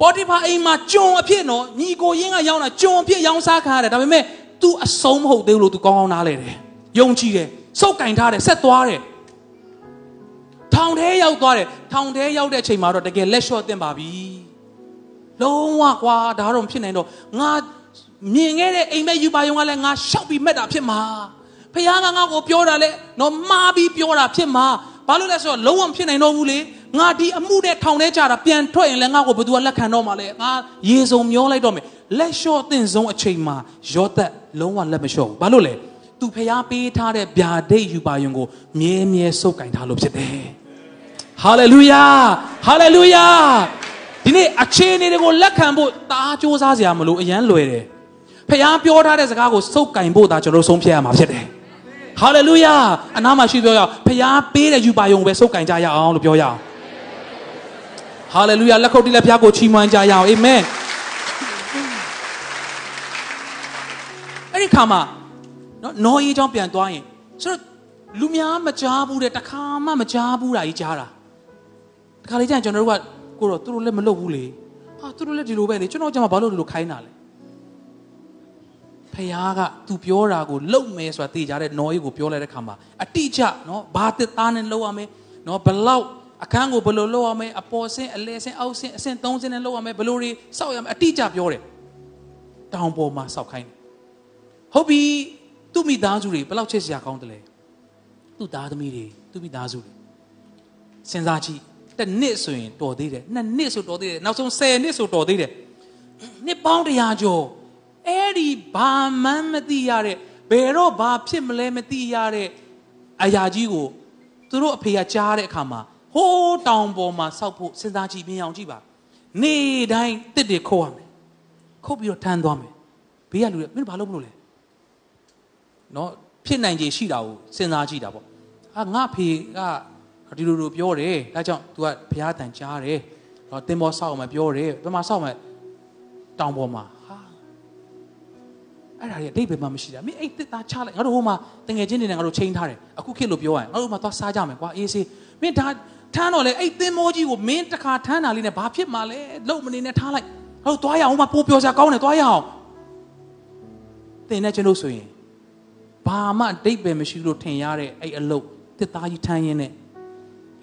ပေါ်တိဖာအိမ်မှာကြုံအဖြစ်နော်ညီကိုရင်းကရောက်တာကြုံအဖြစ်ရောင်းစားခံရတယ်ဒါပေမဲ့ तू အဆုံးမဟုတ်သေးဘူးလို့ तू ကောင်းကောင်းနားလဲတယ်ယုံကြည်တယ် စုပ်ကင်ထားတယ်ဆက်သွားတယ်ထောင်ထဲရောက်သွားတယ်ထောင်ထဲရောက်တဲ့အချိန်မှာတော့တကယ်လက်လျှော့တင်ပါပြီလုံးဝကွာဒါတော့ဖြစ်နိုင်တော့ငါမြင်ခဲ့တဲ့အိမ်မက်ယူပါယုံကလည်းငါရှောက်ပြီးမက်တာဖြစ်မှာဖခင်ကငါ့ကိုပြောတာလေတော့မှားပြီးပြောတာဖြစ်မှာဘာလို့လဲဆိုတော့လုံးဝဖြစ်နိုင်တော့ဘူးလေငါဒီအမှုနဲ့ထောင်ထဲကြတာပြန်ထွက်ရင်လည်းငါ့ကိုဘယ်သူကလက်ခံတော့မှာလဲငါရေစုံမျောလိုက်တော့မယ်လက်လျှော့တင်ဆုံးအချိန်မှာရောသက်လုံးဝလက်မလျှော့ဘူးဘာလို့လဲ သူဖျားပေးထားတဲ့ဗျာဒိတ်ယူပါယုံကိုမြဲမြဲစုပ်ကင်ထားလို့ဖြစ်တယ်ဟာလေလုယာဟာလေလုယာဒီနေ့အခြေအနေတွေကိုလက်ခံဖို့တားကြိုးစားစရာမလိုအရန်လွယ်တယ်ဖျားပြောထားတဲ့စကားကိုစုပ်ကင်ဖို့ဒါကျွန်တော်ဆုံးဖြတ်ရမှာဖြစ်တယ်ဟာလေလုယာအနားမှာရှိပြောရအောင်ဖျားပေးတဲ့ယူပါယုံပဲစုပ်ကင်ကြရအောင်လို့ပြောရအောင်ဟာလေလုယာလက်ခုပ်တီးလက်ဖျားကိုချီးမွမ်းကြရအောင်အာမင်အဲ့ဒီခါမှာ နော်နော်အေးကြောင့်ပြန်သွားရင်ဆိုတော့လူများမကြားဘူးတဲ့တခါမှမကြားဘူးတာကြီးကြားတာတခါလေကျရင်ကျွန်တော်တို့ကကိုတော့သူတို့လည်းမလုပ်ဘူးလေဟာသူတို့လည်းဒီလိုပဲလေကျွန်တော်ကျမဘာလို့ဒီလိုခိုင်းတာလဲဖခင်ကသူပြောတာကိုလုံမယ်ဆိုတာသိကြတဲ့နော်အေးကိုပြောလိုက်တဲ့ခါမှာအတိအကျနော်ဘာတစ်သားနဲ့လောက်ရမယ်နော်ဘလောက်အခန်းကိုဘယ်လိုလုပ်ရမလဲအပေါ်ဆင်းအလဲဆင်းအောက်ဆင်းအဆင့်၃ဆင်းနဲ့လုပ်ရမယ်ဘယ်လိုတွေစောက်ရမလဲအတိအကျပြောတယ်တောင်ပေါ်မှာစောက်ခိုင်းတယ်ဟုတ်ပြီ သူ့မိသားစုတွေဘယ်လောက်ချစ်စရာကောင်းတယ်လဲသူ့သားသမီးတွေသူ့မိသားစုတွေစဉ်းစားကြည့်တစ်နှစ်ဆိုရင်တော်သေးတယ်နှစ်နှစ်ဆိုတော်သေးတယ်နောက်ဆုံး10နှစ်ဆိုတော်သေးတယ်နှစ်ပေါင်းတရာကျော်အဲ့ဒီဘာမှန်းမသိရတဲ့ဘယ်တော့ဘာဖြစ်မလဲမသိရတဲ့အရာကြီးကိုသူတို့အဖေကကြားတဲ့အခါမှာဟိုးတောင်ပေါ်မှာစောက်ဖို့စဉ်းစားကြည့်မြင်အောင်ကြည့်ပါနေ့တိုင်းတစ်တွေခုတ်ရမယ်ခုတ်ပြီးတော့ထမ်းသွားမယ်ဘေးကလူတွေမင်းဘာလုပ်မလို့လဲ နော်ဖြစ်နိုင်ခြေရှိတာကိုစဉ်းစားကြည့်တာပေါ့ဟာငါဖေကဒီလိုလိုပြောတယ်ဒါကြောင့် तू ကဘုရားတန်ကြားတယ်တော့တင်မောဆောက်မှပြောတယ်ဘယ်မှာဆောက်မှတောင်ပေါ်မှာဟာအဲ့ဒါကြီးအတိတ်ဘယ်မှာမရှိတာမင်းအဲ့တစ်သားချလိုက်ငါတို့ဟိုမှာတငယ်ချင်းတွေနဲ့ငါတို့ချိန်ထားတယ်အခုခေတ်လို့ပြောရရင်ငါတို့မှာသွားစားကြမယ်ကွာအေးစေးမင်းဒါထမ်းတော့လေအဲ့သင်းမောကြီးကိုမင်းတခါထမ်းတာလေးနဲ့ဘာဖြစ်မှာလဲလုံမနေနဲ့ထားလိုက်ငါတို့သွားရအောင်မပိုးပြောစရာကောင်းတယ်သွားရအောင်သင်နဲ့ကျွန်တော်ဆိုရင် ဘာမှအတိတ်ပဲမရှိလို့ထင်ရတဲ့အဲ့အလုတ်တစ်သားကြီးထမ်းရင်းနဲ့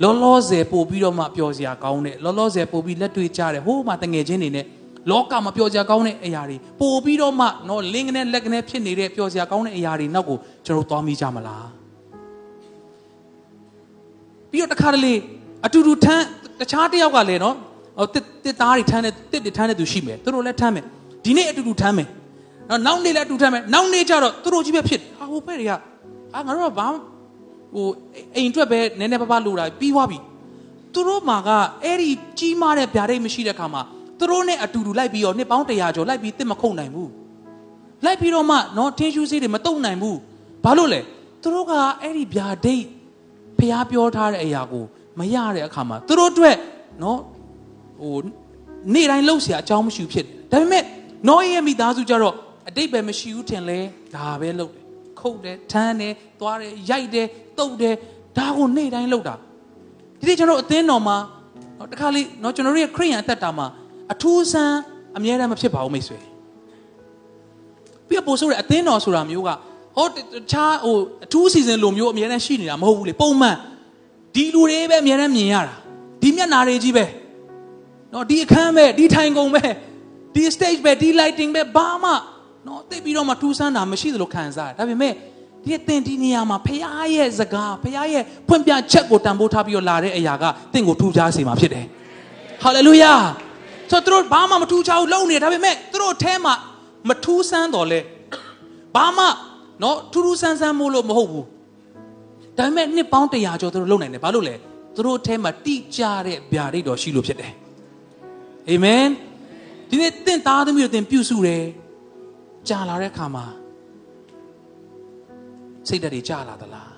လောလောဆယ်ပို့ပြီးတော့မှပျော်စရာကောင်းတဲ့လောလောဆယ်ပို့ပြီးလက်တွေ့ကြတဲ့ဟိုးမှတငယ်ချင်းတွေနဲ့လောကမှာပျော်စရာကောင်းတဲ့အရာတွေပို့ပြီးတော့မှနော်လင်းကနေလက်ကနေဖြစ်နေတဲ့ပျော်စရာကောင်းတဲ့အရာတွေနောက်ကိုကျွန်တော်သွားမိကြမလားပြီးတော့တခါတလေအတူတူထမ်းတခြားတယောက်ကလည်းနော်ဟိုတစ်တစ်သားတွေထမ်းတဲ့တစ်တွေထမ်းတဲ့သူရှိမယ်သူတို့လည်းထမ်းမယ်ဒီနေ့အတူတူထမ်းမယ် နော်နောက်နေ့လည်းအတူထမ်းမယ်နောက်နေ့ကျတော့သူတို့ကြီးပဲဖြစ်ဟာဟိုဘက်တွေကအာငါတို့ကဘာဟိုအိမ်အတွက်ပဲနည်းနည်းပါးပါးလိုတာပြီးသွားပြီသူတို့မှာကအဲ့ဒီကြီးမားတဲ့ဗျာဒိတ်မရှိတဲ့ခါမှာသူတို့နဲ့အတူတူလိုက်ပြီးတော့နှစ်ပေါင်း100ကျော်လိုက်ပြီးတစ်မခုတ်နိုင်ဘူးလိုက်ပြီးတော့မှနော်ထင်းရှူးစေးတွေမတုံနိုင်ဘူးဘာလို့လဲသူတို့ကအဲ့ဒီဗျာဒိတ်ဖျားပြောထားတဲ့အရာကိုမရတဲ့အခါမှာသူတို့အတွက်နော်ဟိုနေ့တိုင်းလှုပ်เสียအကြောင်းမရှိဖြစ်တယ်ဒါပေမဲ့နောရဲ့မိသားစုကြတော့ အတိတ်ပဲမရှိဘူးထင်လဲဒါပဲလှုပ်တယ်ခုတ်တယ်ထမ်းတယ်သွားတယ်ရိုက်တယ်တုတ်တယ်ဒါကိုနေ့တိုင်းလှုပ်တာဒီနေ့ကျွန်တော်အသင်းတော်မှာနော်တခါလေးနော်ကျွန်တော်တို့ရဲ့ခရိယန်အသက်တာမှာအထူးဆန်းအမြဲတမ်းမဖြစ်ပါဘူးမိတ်ဆွေပြီးတော့ပို့ဆိုတဲ့အသင်းတော်ဆိုတာမျိုးကဟောတခြားဟိုအထူးစီစဉ်လိုမျိုးအမြဲတမ်းရှိနေတာမဟုတ်ဘူးလေပုံမှန်ဒီလူတွေပဲအများနဲ့မြင်ရတာဒီမျက်နာတွေကြီးပဲเนาะဒီအခန်းပဲဒီထိုင်ကုန်ပဲဒီ stage ပဲဒီ lighting ပဲဘာမှ နော်သိပြီးတော့မှထူးဆန်းတာမရှိသလိုခံစားရဒါပေမဲ့ဒီသင်ဒီနေရာမှာဖရားရဲ့စကားဖရားရဲ့ဖွင့်ပြချက်ကိုတန်ဖိုးထားပြီးတော့လာတဲ့အရာကသင်ကိုထူးခြားစေမှာဖြစ်တယ်ဟာလေလုယာဆိုတော့သူတို့ဘာမှမထူးခြားဘူးလုံနေဒါပေမဲ့သူတို့အဲမှာမထူးဆန်းတော့လဲဘာမှနော်ထူးထူးဆန်းဆန်းမို့လို့မဟုတ်ဘူးဒါပေမဲ့နှစ်ပေါင်း100ကျော်သူတို့လုံနိုင်တယ်ဘာလို့လဲသူတို့အဲမှာတိကျတဲ့ဗျာဒိတ်တော်ရှိလို့ဖြစ်တယ်အာမင်ဒီနေ့သင်သားသမီးတို့သင်ပြုစုတယ် ကြာလာတဲ့အခါမှာစိတ်ဓာတ်တွေကြာလာသလား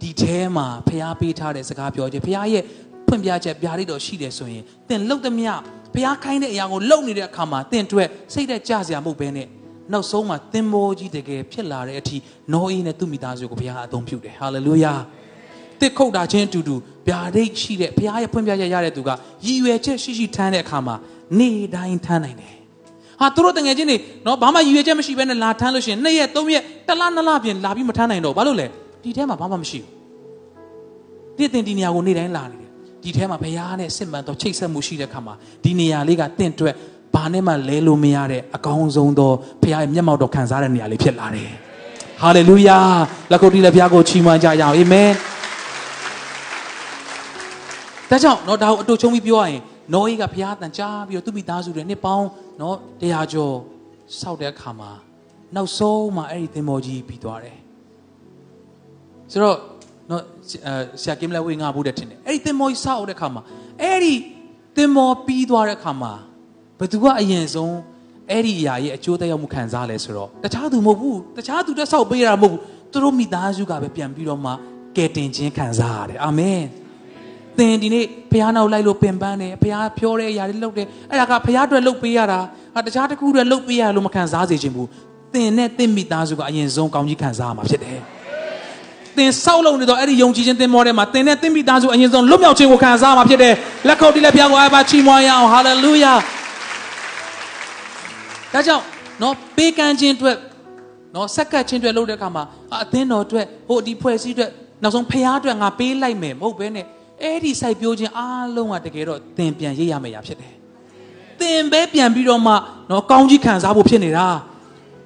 ဒီထဲမှာဖျားပေးထားတဲ့စကားပြောခြင်းဖျားရဲ့ဖွင့်ပြချက်ဗျာဒိတ်တော်ရှိတယ်ဆိုရင်တင်လှုပ်သမျှဖျားခိုင်းတဲ့အရာကိုလှုပ်နေတဲ့အခါမှာတင်တွေ့စိတ်ဓာတ်ကြစရာမဟုတ်ဘဲနဲ့နောက်ဆုံးမှာသင်္ဘောကြီးတကယ်ဖြစ်လာတဲ့အထိနောအေးနဲ့သူ့မိသားစုကိုဘုရားအသုံးပြုတယ်ဟာလေလုယာတစ်ခုတ်တာချင်းအတူတူဗျာဒိတ်ရှိတဲ့ဘုရားရဲ့ဖွင့်ပြချက်ရတဲ့သူကရည်ရွယ်ချက်ရှိရှိထမ်းတဲ့အခါမှာနေ့တိုင်းထမ်းနိုင်တယ် ဟာသူတို့တငယ်ချင်းတွေနော်ဘာမှရည်ရွယ်ချက်မရှိဘဲနဲ့လာထမ်းလို့ရှိရင်နှစ်ရက်သုံးရက်တစ်လနှစ်လပြင်လာပြီးမထမ်းနိုင်တော့ဘာလို့လဲဒီထဲမှာဘာမှမရှိဘူးဒီတင်ဒီနေရာကိုနေ့တိုင်းလာနေတယ်ဒီထဲမှာဘုရားနဲ့စစ်မှန်တော့ချိတ်ဆက်မှုရှိတဲ့အခါမှာဒီနေရာလေးကတင့်အတွက်ဘာနဲ့မှလဲလို့မရတဲ့အကောင်းဆုံးသောဘုရားရဲ့မျက်မှောက်တော်ခံစားတဲ့နေရာလေးဖြစ်လာတယ်ဟာလေလုယာလက်ကုပ်တီးလက်ဘုရားကိုချီးမွမ်းကြရအောင်အာမင်ဒါကြောင့်တော့ဒါကိုအတူချုံပြီးပြောရရင် နောအေးကဘုရားတန်ကြားပြီးတော့သူ့မိသားစုတွေနှစ်ပေါင်းနော်တရားကျော်စောက်တဲ့အခါမှာနောက်ဆုံးမှအဲ့ဒီသင်္ဘောကြီးပြီးသွားတယ်ဆိုတော့နော်ဆရာကင်မလာဝေငါဘူးတဲ့ထင်တယ်အဲ့ဒီသင်္ဘောကြီးစောက်တဲ့အခါမှာအဲ့ဒီသင်္ဘောပြီးသွားတဲ့အခါမှာဘသူကအရင်ဆုံးအဲ့ဒီအရာရဲ့အကျိုးသက်ရောက်မှုခံစားလဲဆိုတော့တခြားသူမဟုတ်ဘူးတခြားသူတက်ဆောက်ပေးတာမဟုတ်ဘူးသူတို့မိသားစုကပဲပြန်ပြီးတော့မှကယ်တင်ခြင်းခံစားရတယ်အာမင် သင်ဒီနေ့ဖះနောက်လိုက်လို့ပင်ပန်းတယ်ဖះပြောတဲ့အရာတွေလုပ်တယ်အဲ့ဒါကဖះအတွက်လုပ်ပေးရတာဟာတခြားတစ်ခုအတွက်လုပ်ပေးရလို့မခံစားစေချင်ဘူးသင်နဲ့သင်မိသားစုကအရင်ဆုံးကောင်းကြီးခံစားရမှာဖြစ်တယ်သင်ဆောက်လုပ်နေတော့အဲ့ဒီယုံကြည်ခြင်းသင်မောထဲမှာသင်နဲ့သင်မိသားစုအရင်ဆုံးလွတ်မြောက်ခြင်းကိုခံစားရမှာဖြစ်တယ်လက်ခုပ်တီးလက်ဖျားကိုအားပါချီးမွမ်းရအောင်ဟာလေလုယာဒါကြောင့်နော်ပေးကမ်းခြင်းအတွက်နော်ဆက်ကပ်ခြင်းအတွက်လုပ်တဲ့အခါမှာအသင်းတော်အတွက်ဟိုဒီဖွဲ့စည်းအတွက်နောက်ဆုံးဖះအတွက်ငါပေးလိုက်မယ်မဟုတ်ဘဲနဲ့ အဲ့ဒီစိုက်ပျိုးခြင်းအားလုံးကတကယ်တော့သင်ပြန်ရိပ်ရမယ့်ရာဖြစ်တယ်သင်ပဲပြန်ပြီးတော့မှနော်ကောင်းကြီးခံစားဖို့ဖြစ်နေတာ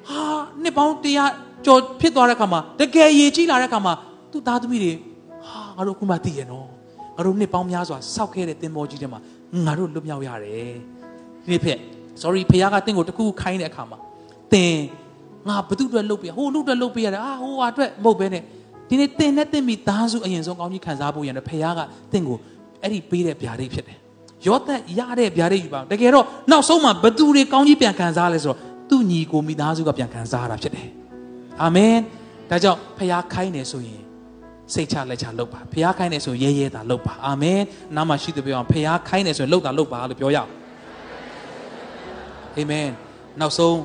ဟာနှစ်ပေါင်းတရားကြော်ဖြစ်သွားတဲ့အခါမှာတကယ်ရည်ကြီးလာတဲ့အခါမှာသူ့သားသမီးတွေဟာငါတို့အခုမှသိရနော်ငါတို့နှစ်ပေါင်းများစွာစောက်ခဲ့တဲ့သင်္ဘောကြီးထဲမှာငါတို့လွတ်မြောက်ရတယ်ဒီနေ့ဖြစ် sorry ဖခင်ကတင့်ကိုတခုခိုင်းတဲ့အခါမှာသင်ငါဘသူ့အတွက်လုပ်ပြဟိုလူအတွက်လုပ်ပြရတယ်အာဟိုဟာအတွက်မဟုတ်ဘဲနဲ့ ဒီနေ့သင်နဲ့သင်မိသားစုအရင်ဆုံးကောင်းကြီးခံစားဖို့ရတယ်ဖခင်ကတင့်ကိုအဲ့ဒီပေးတဲ့ဗျာဒိတ်ဖြစ်တယ်ရောသက်ရတဲ့ဗျာဒိတ်ယူပါတကယ်တော့နောက်ဆုံးမှာဘသူတွေကောင်းကြီးပြန်ခံစားလဲဆိုတော့သူ့ညီကိုမိသားစုကပြန်ခံစားရတာဖြစ်တယ်အာမင်ဒါကြောင့်ဖခင်ခိုင်းတယ်ဆိုရင်စိတ်ချလက်ချလုပ်ပါဖခင်ခိုင်းတယ်ဆိုရဲရဲတာလုပ်ပါအာမင်နားမှာရှိတဲ့ပြောအောင်ဖခင်ခိုင်းတယ်ဆိုရင်လုပ်တာလုပ်ပါလို့ပြောရအောင်အာမင်နောက်ဆုံး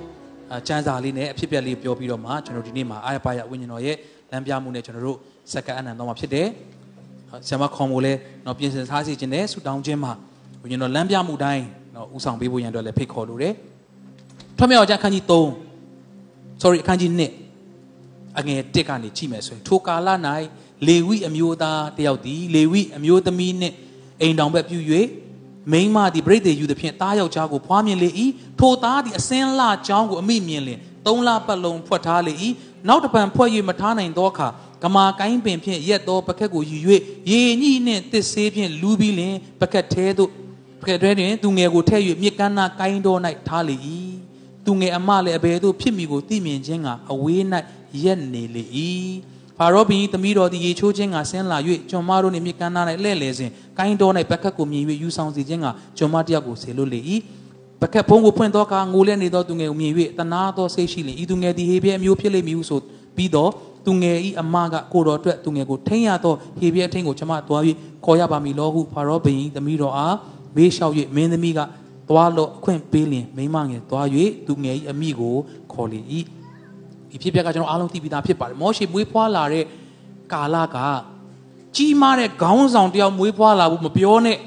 ကျမ်းစာလေးနဲ့အဖြစ်အပျက်လေးပြောပြီးတော့မှကျွန်တော်ဒီနေ့မှာအာရပါယဝိညာဉ်တော်ရဲ့ လမ်းပြမှုနဲ့ကျွန်တော်တို့စက္ကအနန္တတော့မှာဖြစ်တယ်ဆရာမခေါ်မို့လဲတော့ပြင်ဆင်ထားစီခြင်းနဲ့ဆူတောင်းခြင်းမှာဝိညာဉ်တော်လမ်းပြမှုတိုင်းတော့ဥဆောင်ပေးဖို့ရန်အတွက်လည်းဖိတ်ခေါ်လိုတယ်ထွတ်မြောက်ကြအခန်းကြီး3 sorry အခန်းကြီး1အငယ်1ကနေကြည့်မယ်ဆိုရင်ထိုကာလ၌လေဝိအမျိုးသားတယောက်သည်လေဝိအမျိုးသမီးနှင့်အိမ်တောင်ဘက်ပြု၍မိန်းမသည်ပြိတ္တေယူသည်ဖြင့်တားယောက်ျားကိုဖွားမြင်လေ၏ထိုသားသည်အစင်းလှချောင်းကိုအမိမြင်လင်သုံးလပတ်လုံးဖွက်ထားလေ၏ နောက်တပံဖွဲ့၍မထားနိုင်သောအခါကမာကိုင်းပင်ဖြင့်ရက်သောပကက်ကိုယူ၍ရေညှိနှင့်တစ်ဆေးဖြင့်လူးပြီးလင်ပကက်သေးသို့ပကက်ထဲတွင်သူငယ်ကိုထည့်၍မြစ်ကမ်းနာကိုင်းတော်၌ထားလေ၏သူငယ်အမလည်းအဘယ်သို့ဖြစ်မိကိုသိမြင်ခြင်းကအဝေး၌ရက်နေလေ၏ဖာရောဘီသမီးတော်သည်ရေချိုးခြင်းကဆင်းလာ၍ကျွန်မတို့နှင့်မြစ်ကမ်းနာ၌လှဲ့လေစဉ်ကိုင်းတော်၌ပကက်ကိုမြင်၍ယူဆောင်စီခြင်းကကျွန်မတယောက်ကိုဆေလွတ်လေ၏ ပကက်ဖုံးကိုဖွင့်သောအခါငိုလဲနေသောသူငယ်ကိုမြင်၍တနာသောစိတ်ရှိလင်ဤသူငယ်သည်ဟေဘဲအမျိုးဖြစ်လိမ့်မည်ဟုဆိုပြီးတော့သူငယ်ဤအမကကိုတော်အတွက်သူငယ်ကိုထိန်ရသောဟေဘဲအထင်းကိုကျွန်မသွားပြီးခေါ်ရပါမည်လောဟုဖာရောဘင်သမီးတော်အားမေးလျှောက်၍မင်းသမီးကသွားလို့အခွင့်ပေးလင်မိမငယ်သွား၍သူငယ်ဤအမိကိုခေါ်လေ၏ဒီဖြစ်ပျက်ကကျွန်တော်အားလုံးသိပြီးသားဖြစ်ပါတယ်မောရှေမွေးဖွားလာတဲ့ကာလကကြီးမားတဲ့ခေါင်းဆောင်တယောက်မွေးဖွားလာဘူးမပြောနဲ့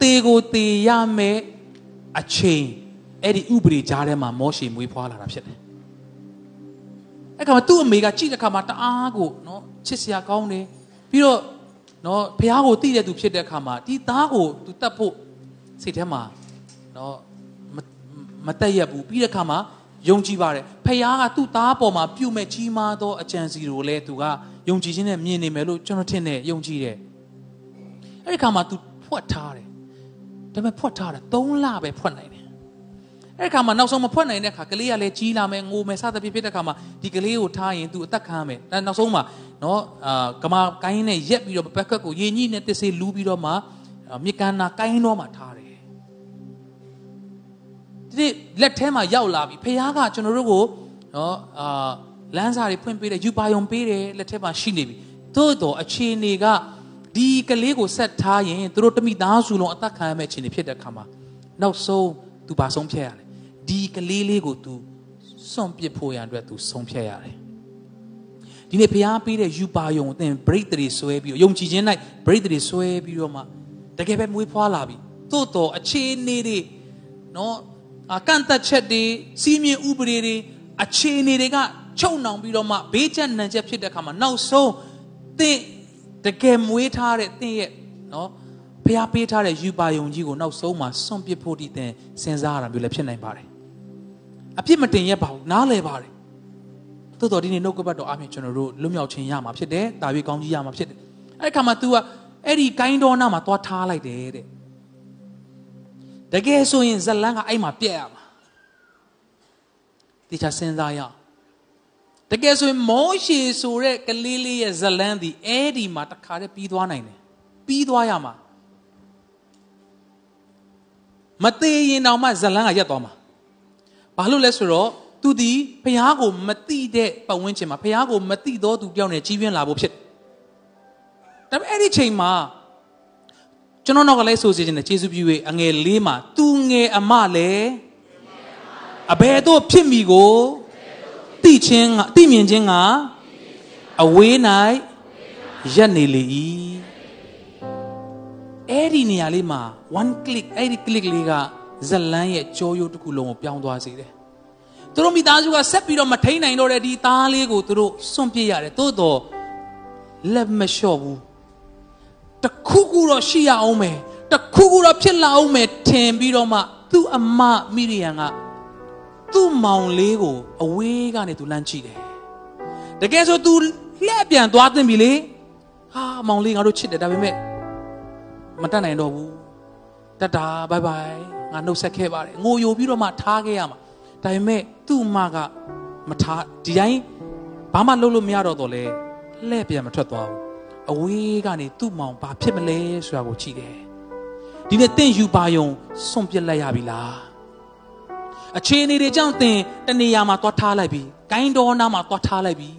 တေကိုတေရမယ် အချိန်အဲ့ဒီဥပဒေကြားထဲမှာမောရှေမွေးဖွားလာတာဖြစ်တယ်အဲ့ကမှသူ့အမေကကြည့်တဲ့အခါမှာတအားကိုနော်ချစ်စရာကောင်းတယ်ပြီးတော့နော်ဘုရားကိုသိတဲ့သူဖြစ်တဲ့အခါမှာဒီသားကိုသူတတ်ဖို့စိတ်ထဲမှာနော်မတက်ရဘူးပြီးတဲ့အခါမှာယုံကြည်ပါတယ်ဖခင်ကသူ့သားပေါ်မှာပြုမဲ့ကြီးမားသောအကြံစီကိုလည်းသူကယုံကြည်ခြင်းနဲ့မြင်နေမယ်လို့ကျွန်တော်ထင်တယ်ယုံကြည်တယ်အဲ့ဒီခါမှာ तू ဖွက်ထားတယ် ဒါပေမဲ့ဖွက်ထားတယ်၃လပဲဖွက်နိုင်တယ်အဲ့ဒီခါမှာနောက်ဆုံးမဖွက်နိုင်တဲ့ခါကလေးကလည်းကြီးလာမယ်ငိုမယ်စသဖြင့်ဖြစ်တဲ့ခါမှာဒီကလေးကိုထားရင် तू အသက်ခံမယ်အဲနောက်ဆုံးမှာနော်အာကမာကိုင်းနဲ့ရက်ပြီးတော့ဘက်ကက်ကိုရေညှိနဲ့တစ်စေလူးပြီးတော့မှမြေကန်နာကိုင်းတော့မှထားတယ်ဒီလက်ထဲမှာရောက်လာပြီဖခင်ကကျွန်တော်တို့ကိုနော်အာလမ်းစာတွေဖွင့်ပေးတယ်ယူပါယုံပေးတယ်လက်ထဲမှာရှိနေပြီသို့တော့အခြေအနေက ဒီကလေးကိုဆက်ထားရင်သူတို့တမိသားစုလုံးအသက်ခံရမယ့်အခြေအနေဖြစ်တဲ့အခါမှာနောက်ဆုံးသူပါဆုံးဖြတ်ရတယ်ဒီကလေးလေးကိုသူစွန့်ပစ်ဖို့ရန်အတွက်သူဆုံးဖြတ်ရတယ်ဒီနေ့ဖျားပေးတဲ့ယူပါယုံအသင် break တွေဆွဲပြီးယုံကြည်ခြင်း၌. break တွေဆွဲပြီးတော့မှတကယ်ပဲမွေးဖွားလာပြီသို့တော့အခြေအနေတွေနော်အကန့်သက်ချက်တွေစီးမြင်ဥပဒေတွေအခြေအနေတွေကချုပ်နှောင်ပြီးတော့မှဘေးကျနံချက်ဖြစ်တဲ့အခါမှာနောက်ဆုံးသင် တကယ်မွေးထားတဲ့သင်ရဲ့နော်ဖျားပေးထားတဲ့ယူပါယုံကြီးကိုနောက်ဆုံးမှာစွန့်ပစ်ဖို့တည်တဲ့စဉ်းစားရတာမျိုးလည်းဖြစ်နိုင်ပါတယ်အပြစ်မတင်ရပါဘူးနားလည်ပါတယ်သို့တော်ဒီနေ့နှုတ်ကပတ်တော်အပြင်ကျွန်တော်တို့လွတ်မြောက်ခြင်းရမှာဖြစ်တယ်တာပြီးကောင်းကြီးရမှာဖြစ်တယ်အဲ့ဒီခါမှာ तू ကအဲ့ဒီကိုင်းတော်နာမှာသွားထားလိုက်တယ်တဲ့တကယ်ဆိုရင်ဇလန်းကအဲ့မှာပြက်ရမှာတေချာစဉ်းစားရအောင် တကယ်ဆိုရင်မောရှေဆိုတဲ့ကလေးလေးရဲ့ဇလန်းဒီအဲ့ဒီမှာတခါတည်းပြီးသွားနိုင်တယ်ပြီးသွားရမှာမသေးရင်တောင်မှဇလန်းကရက်သွားမှာဘာလို့လဲဆိုတော့သူဒီဖះကိုမတိတဲ့ပတ်ဝန်းကျင်မှာဖះကိုမတိတော့သူပြောင်းနေကြီးပြင်းလာဖို့ဖြစ်ဒါပေမဲ့အဲ့ဒီချိန်မှာကျွန်တော်နောက်ကလည်းဆိုစီခြင်းနဲ့ယေရှုပြု၍အငယ်လေးမှာသူငယ်အမလည်းအဘယ်တော့ဖြစ်မိကို သိချင်းကသိမြင်ခြင်းကအဝေး၌ရက်နေလေ၏အဲ့ဒီနေရာလေးမှာ one click အဲ့ဒီ click လေးကဇလန်းရဲ့ကြောရိုးတစ်ခုလုံးကိုပြောင်းသွားစေတယ်သူတို့မိသားစုကဆက်ပြီးတော့မထိန်နိုင်တော့တဲ့ဒီသားလေးကိုသူတို့စွန့်ပစ်ရတယ်သို့တော့လက်မလျှော့ဘူးတခုခုတော့ရှိရအောင်မယ်တခုခုတော့ဖြစ်လာအောင်မယ်ထင်ပြီးတော့မှသူ့အမမိရိယန်က သူ့မောင်လေးကိုအဝေးကနေသူလမ်းကြည့်တယ်တကယ်ဆို तू လှည့်ပြန်သွားသင့်ပြီလေဟာမောင်လေးငါတို့ချစ်တယ်ဒါပေမဲ့မတတ်နိုင်တော့ဘူးတတ်တာဘိုင်ဘိုင်ငါနှုတ်ဆက်ခဲ့ပါတယ်ငိုယိုပြီးတော့မှထားခဲ့ရမှာဒါပေမဲ့သူ့အမကမထားဒီတိုင်းဘာမှလုပ်လို့မရတော့တော့လေလှည့်ပြန်မထွက်သွားဘူးအဝေးကနေသူ့မောင်ဘာဖြစ်မလဲဆိုတာကိုကြည့်တယ်ဒီနေ့တင့်ယူပါယုံစွန့်ပစ်လိုက်ရပြီလား အခြေအနေတွေကြောင့်တင်တနေရာမှာသွားထားလိုက်ပြီဂိုင်းတော်နာမှာသွားထားလိုက်ပြီ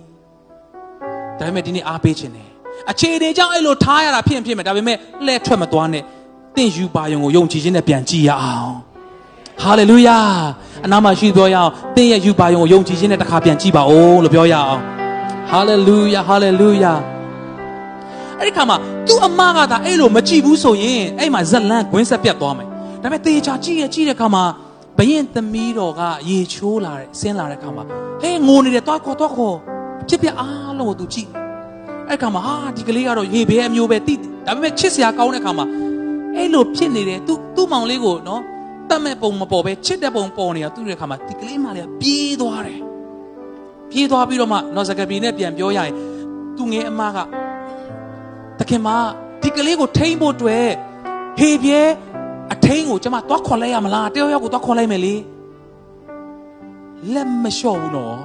ဒါပေမဲ့ဒီနေ့အားပေးခြင်းတယ်အခြေအနေကြောင့်အဲ့လိုထားရတာဖြစ်ရင်ဖြစ်မယ်ဒါပေမဲ့လှည့်ထွက်မသွားနဲ့တင့်ယူပါယုံကိုယုံကြည်ခြင်းနဲ့ပြန်ကြည့်ရအောင်ဟာလေလုယာအနာမရှိပြောရအောင်တင့်ရဲ့ယူပါယုံကိုယုံကြည်ခြင်းနဲ့တစ်ခါပြန်ကြည့်ပါဦးလို့ပြောရအောင်ဟာလေလုယာဟာလေလုယာအဲ့ဒီခါမှာသူ့အမကသာအဲ့လိုမကြည့်ဘူးဆိုရင်အဲ့မှာဇက်လန်းဂွင်းဆက်ပြတ်သွားမယ်ဒါပေမဲ့တေချာကြည့်ရကြည့်တဲ့ခါမှာ ဘရင်သမီးတော်ကရေချိုးလာတယ်ဆင်းလာတဲ့ခါမှာဟဲ့ငိုနေတယ်တွားခေါ်တွားခေါ်ဖြစ်ဖြစ်အားလုံးကိုသူကြည့်အဲ့ခါမှာဟာဒီကလေးကတော့ရေဘဲအမျိုးပဲတိဒါပေမဲ့ချစ်စရာကောင်းတဲ့ခါမှာအဲ့လိုဖြစ်နေတယ်သူသူ့မောင်လေးကိုနော်တတ်မဲ့ပုံမပေါ်ပဲချစ်တဲ့ပုံပေါ်နေတာသူ့ရဲ့ခါမှာဒီကလေးမလေးကပြေးသွားတယ်ပြေးသွားပြီးတော့မှနော်စကပီနဲ့ပြန်ပြောရရင်သူငယ်အမကတခင်မဒီကလေးကိုထိမ့်ဖို့အတွက်ဟေပြဲ အထိန်ကိုကျမသွားခေါ်လိုက်ရမလားတယောက်ယောက်ကိုသွားခေါ်လိုက်မယ်လေလက်မလျှော့ဘူးနော်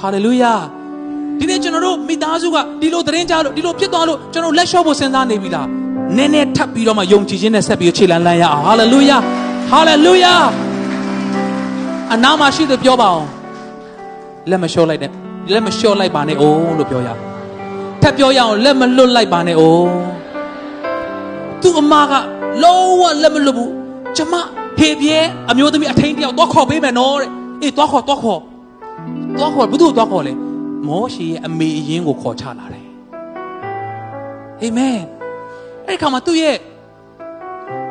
ဟာလေလုယာဒီနေ့ကျွန်တော်တို့မိသားစုကဒီလိုသတင်းကြားလို့ဒီလိုဖြစ်သွားလို့ကျွန်တော်လက်လျှော့ဖို့စဉ်းစားနေပြီလားနည်းနည်းထပ်ပြီးတော့မှယုံကြည်ခြင်းနဲ့ဆက်ပြီးခြေလန်းလန်းရအောင်ဟာလေလုယာဟာလေလုယာအနာမရှိသူပြောပါအောင်လက်မလျှော့လိုက်နဲ့လက်မလျှော့လိုက်ပါနဲ့အိုးလို့ပြောရထပ်ပြောရအောင်လက်မလွတ်လိုက်ပါနဲ့အိုးသူ့အမက လုံးဝလက်မလွတ်ဘူးကျမဟေပြဲအမျိုးသမီးအထိန်တယောက်သွားခေါ်ပေးမယ်နော်တဲ့အေးသွားခေါ်သွားခေါ်သွားခေါ်ဘုသူ့သွားခေါ်လဲမောရှေရဲ့အမေအရင်ကိုခေါ်ချလာတယ်အာမင်အဲ့ဒီခါမှာသူ့ရဲ့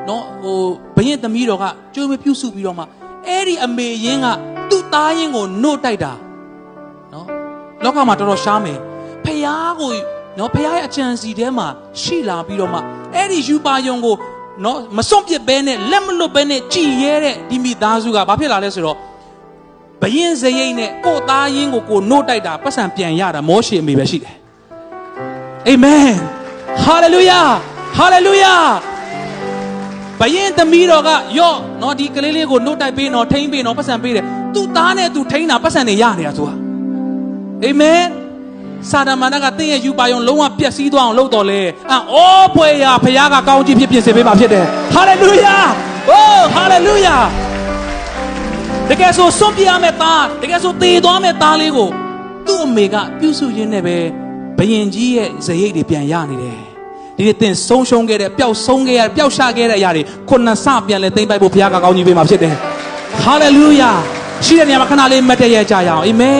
နော်ဟိုဘရင်သမီးတော်ကကြိုးမပြုစုပြီးတော့မှအဲ့ဒီအမေအရင်ကသူ့သားရင်ကိုနှုတ်တိုက်တာနော်လောကမှာတော်တော်ရှားမယ်ဖះကိုနော်ဖះရဲ့အကြံစီထဲမှာရှိလာပြီးတော့မှအဲ့ဒီယူပါယုံကို နော်မစွန့်ပစ်ဘဲနဲ့လက်မလွတ်ဘဲနဲ့ကြည်ရဲတဲ့ဒီမိသားစုကဘာဖြစ်လာလဲဆိုတော့ဘရင်စရိတ်နဲ့ကို့သားရင်းကိုကိုနှုတ်တိုက်တာပတ်စံပြန်ရတာမောရှေအမေပဲရှိတယ်အာမင်ဟာလေလုယာဟာလေလုယာဘရင်သမီးတော်ကယော့နော်ဒီကလေးလေးကိုနှုတ်တိုက်ပေးနော်ထိမ့်ပေးနော်ပတ်စံပေးတယ်သူ့သားနဲ့သူထိမ့်တာပတ်စံတွေရနေတာသူကအာမင် စာဒမာနကတင်းရဲ့ယူပါယုံလုံးဝပျက်စီးသွားအောင်လုပ်တော်လဲအော်ဖွယ်ရာဖခင်ကကောင်းကြီးဖြစ်ပြင်ဆင်ပေးမှာဖြစ်တယ်ဟာလေလုယာအိုးဟာလေလုယာတကယ်ဆိုစွန့်ပြရမယ့်သားတကယ်ဆိုသေသွားမယ့်သားလေးကိုသူ့အမေကပြုစုရင်းနဲ့ပဲဘယင်ကြီးရဲ့ဇရိတ်တွေပြန်ရနေတယ်ဒီနေ့တင်ဆုံးရှုံးခဲ့တဲ့ပျောက်ဆုံးခဲ့ရပျောက်ရှာခဲ့တဲ့အရာတွေခုနစပြန်လဲသိမ့်ပိုက်ဖို့ဘုရားကကောင်းကြီးပေးမှာဖြစ်တယ်ဟာလေလုယာရှိတဲ့နေရာမှာခဏလေးမတ်တရကြရအောင်အာမင်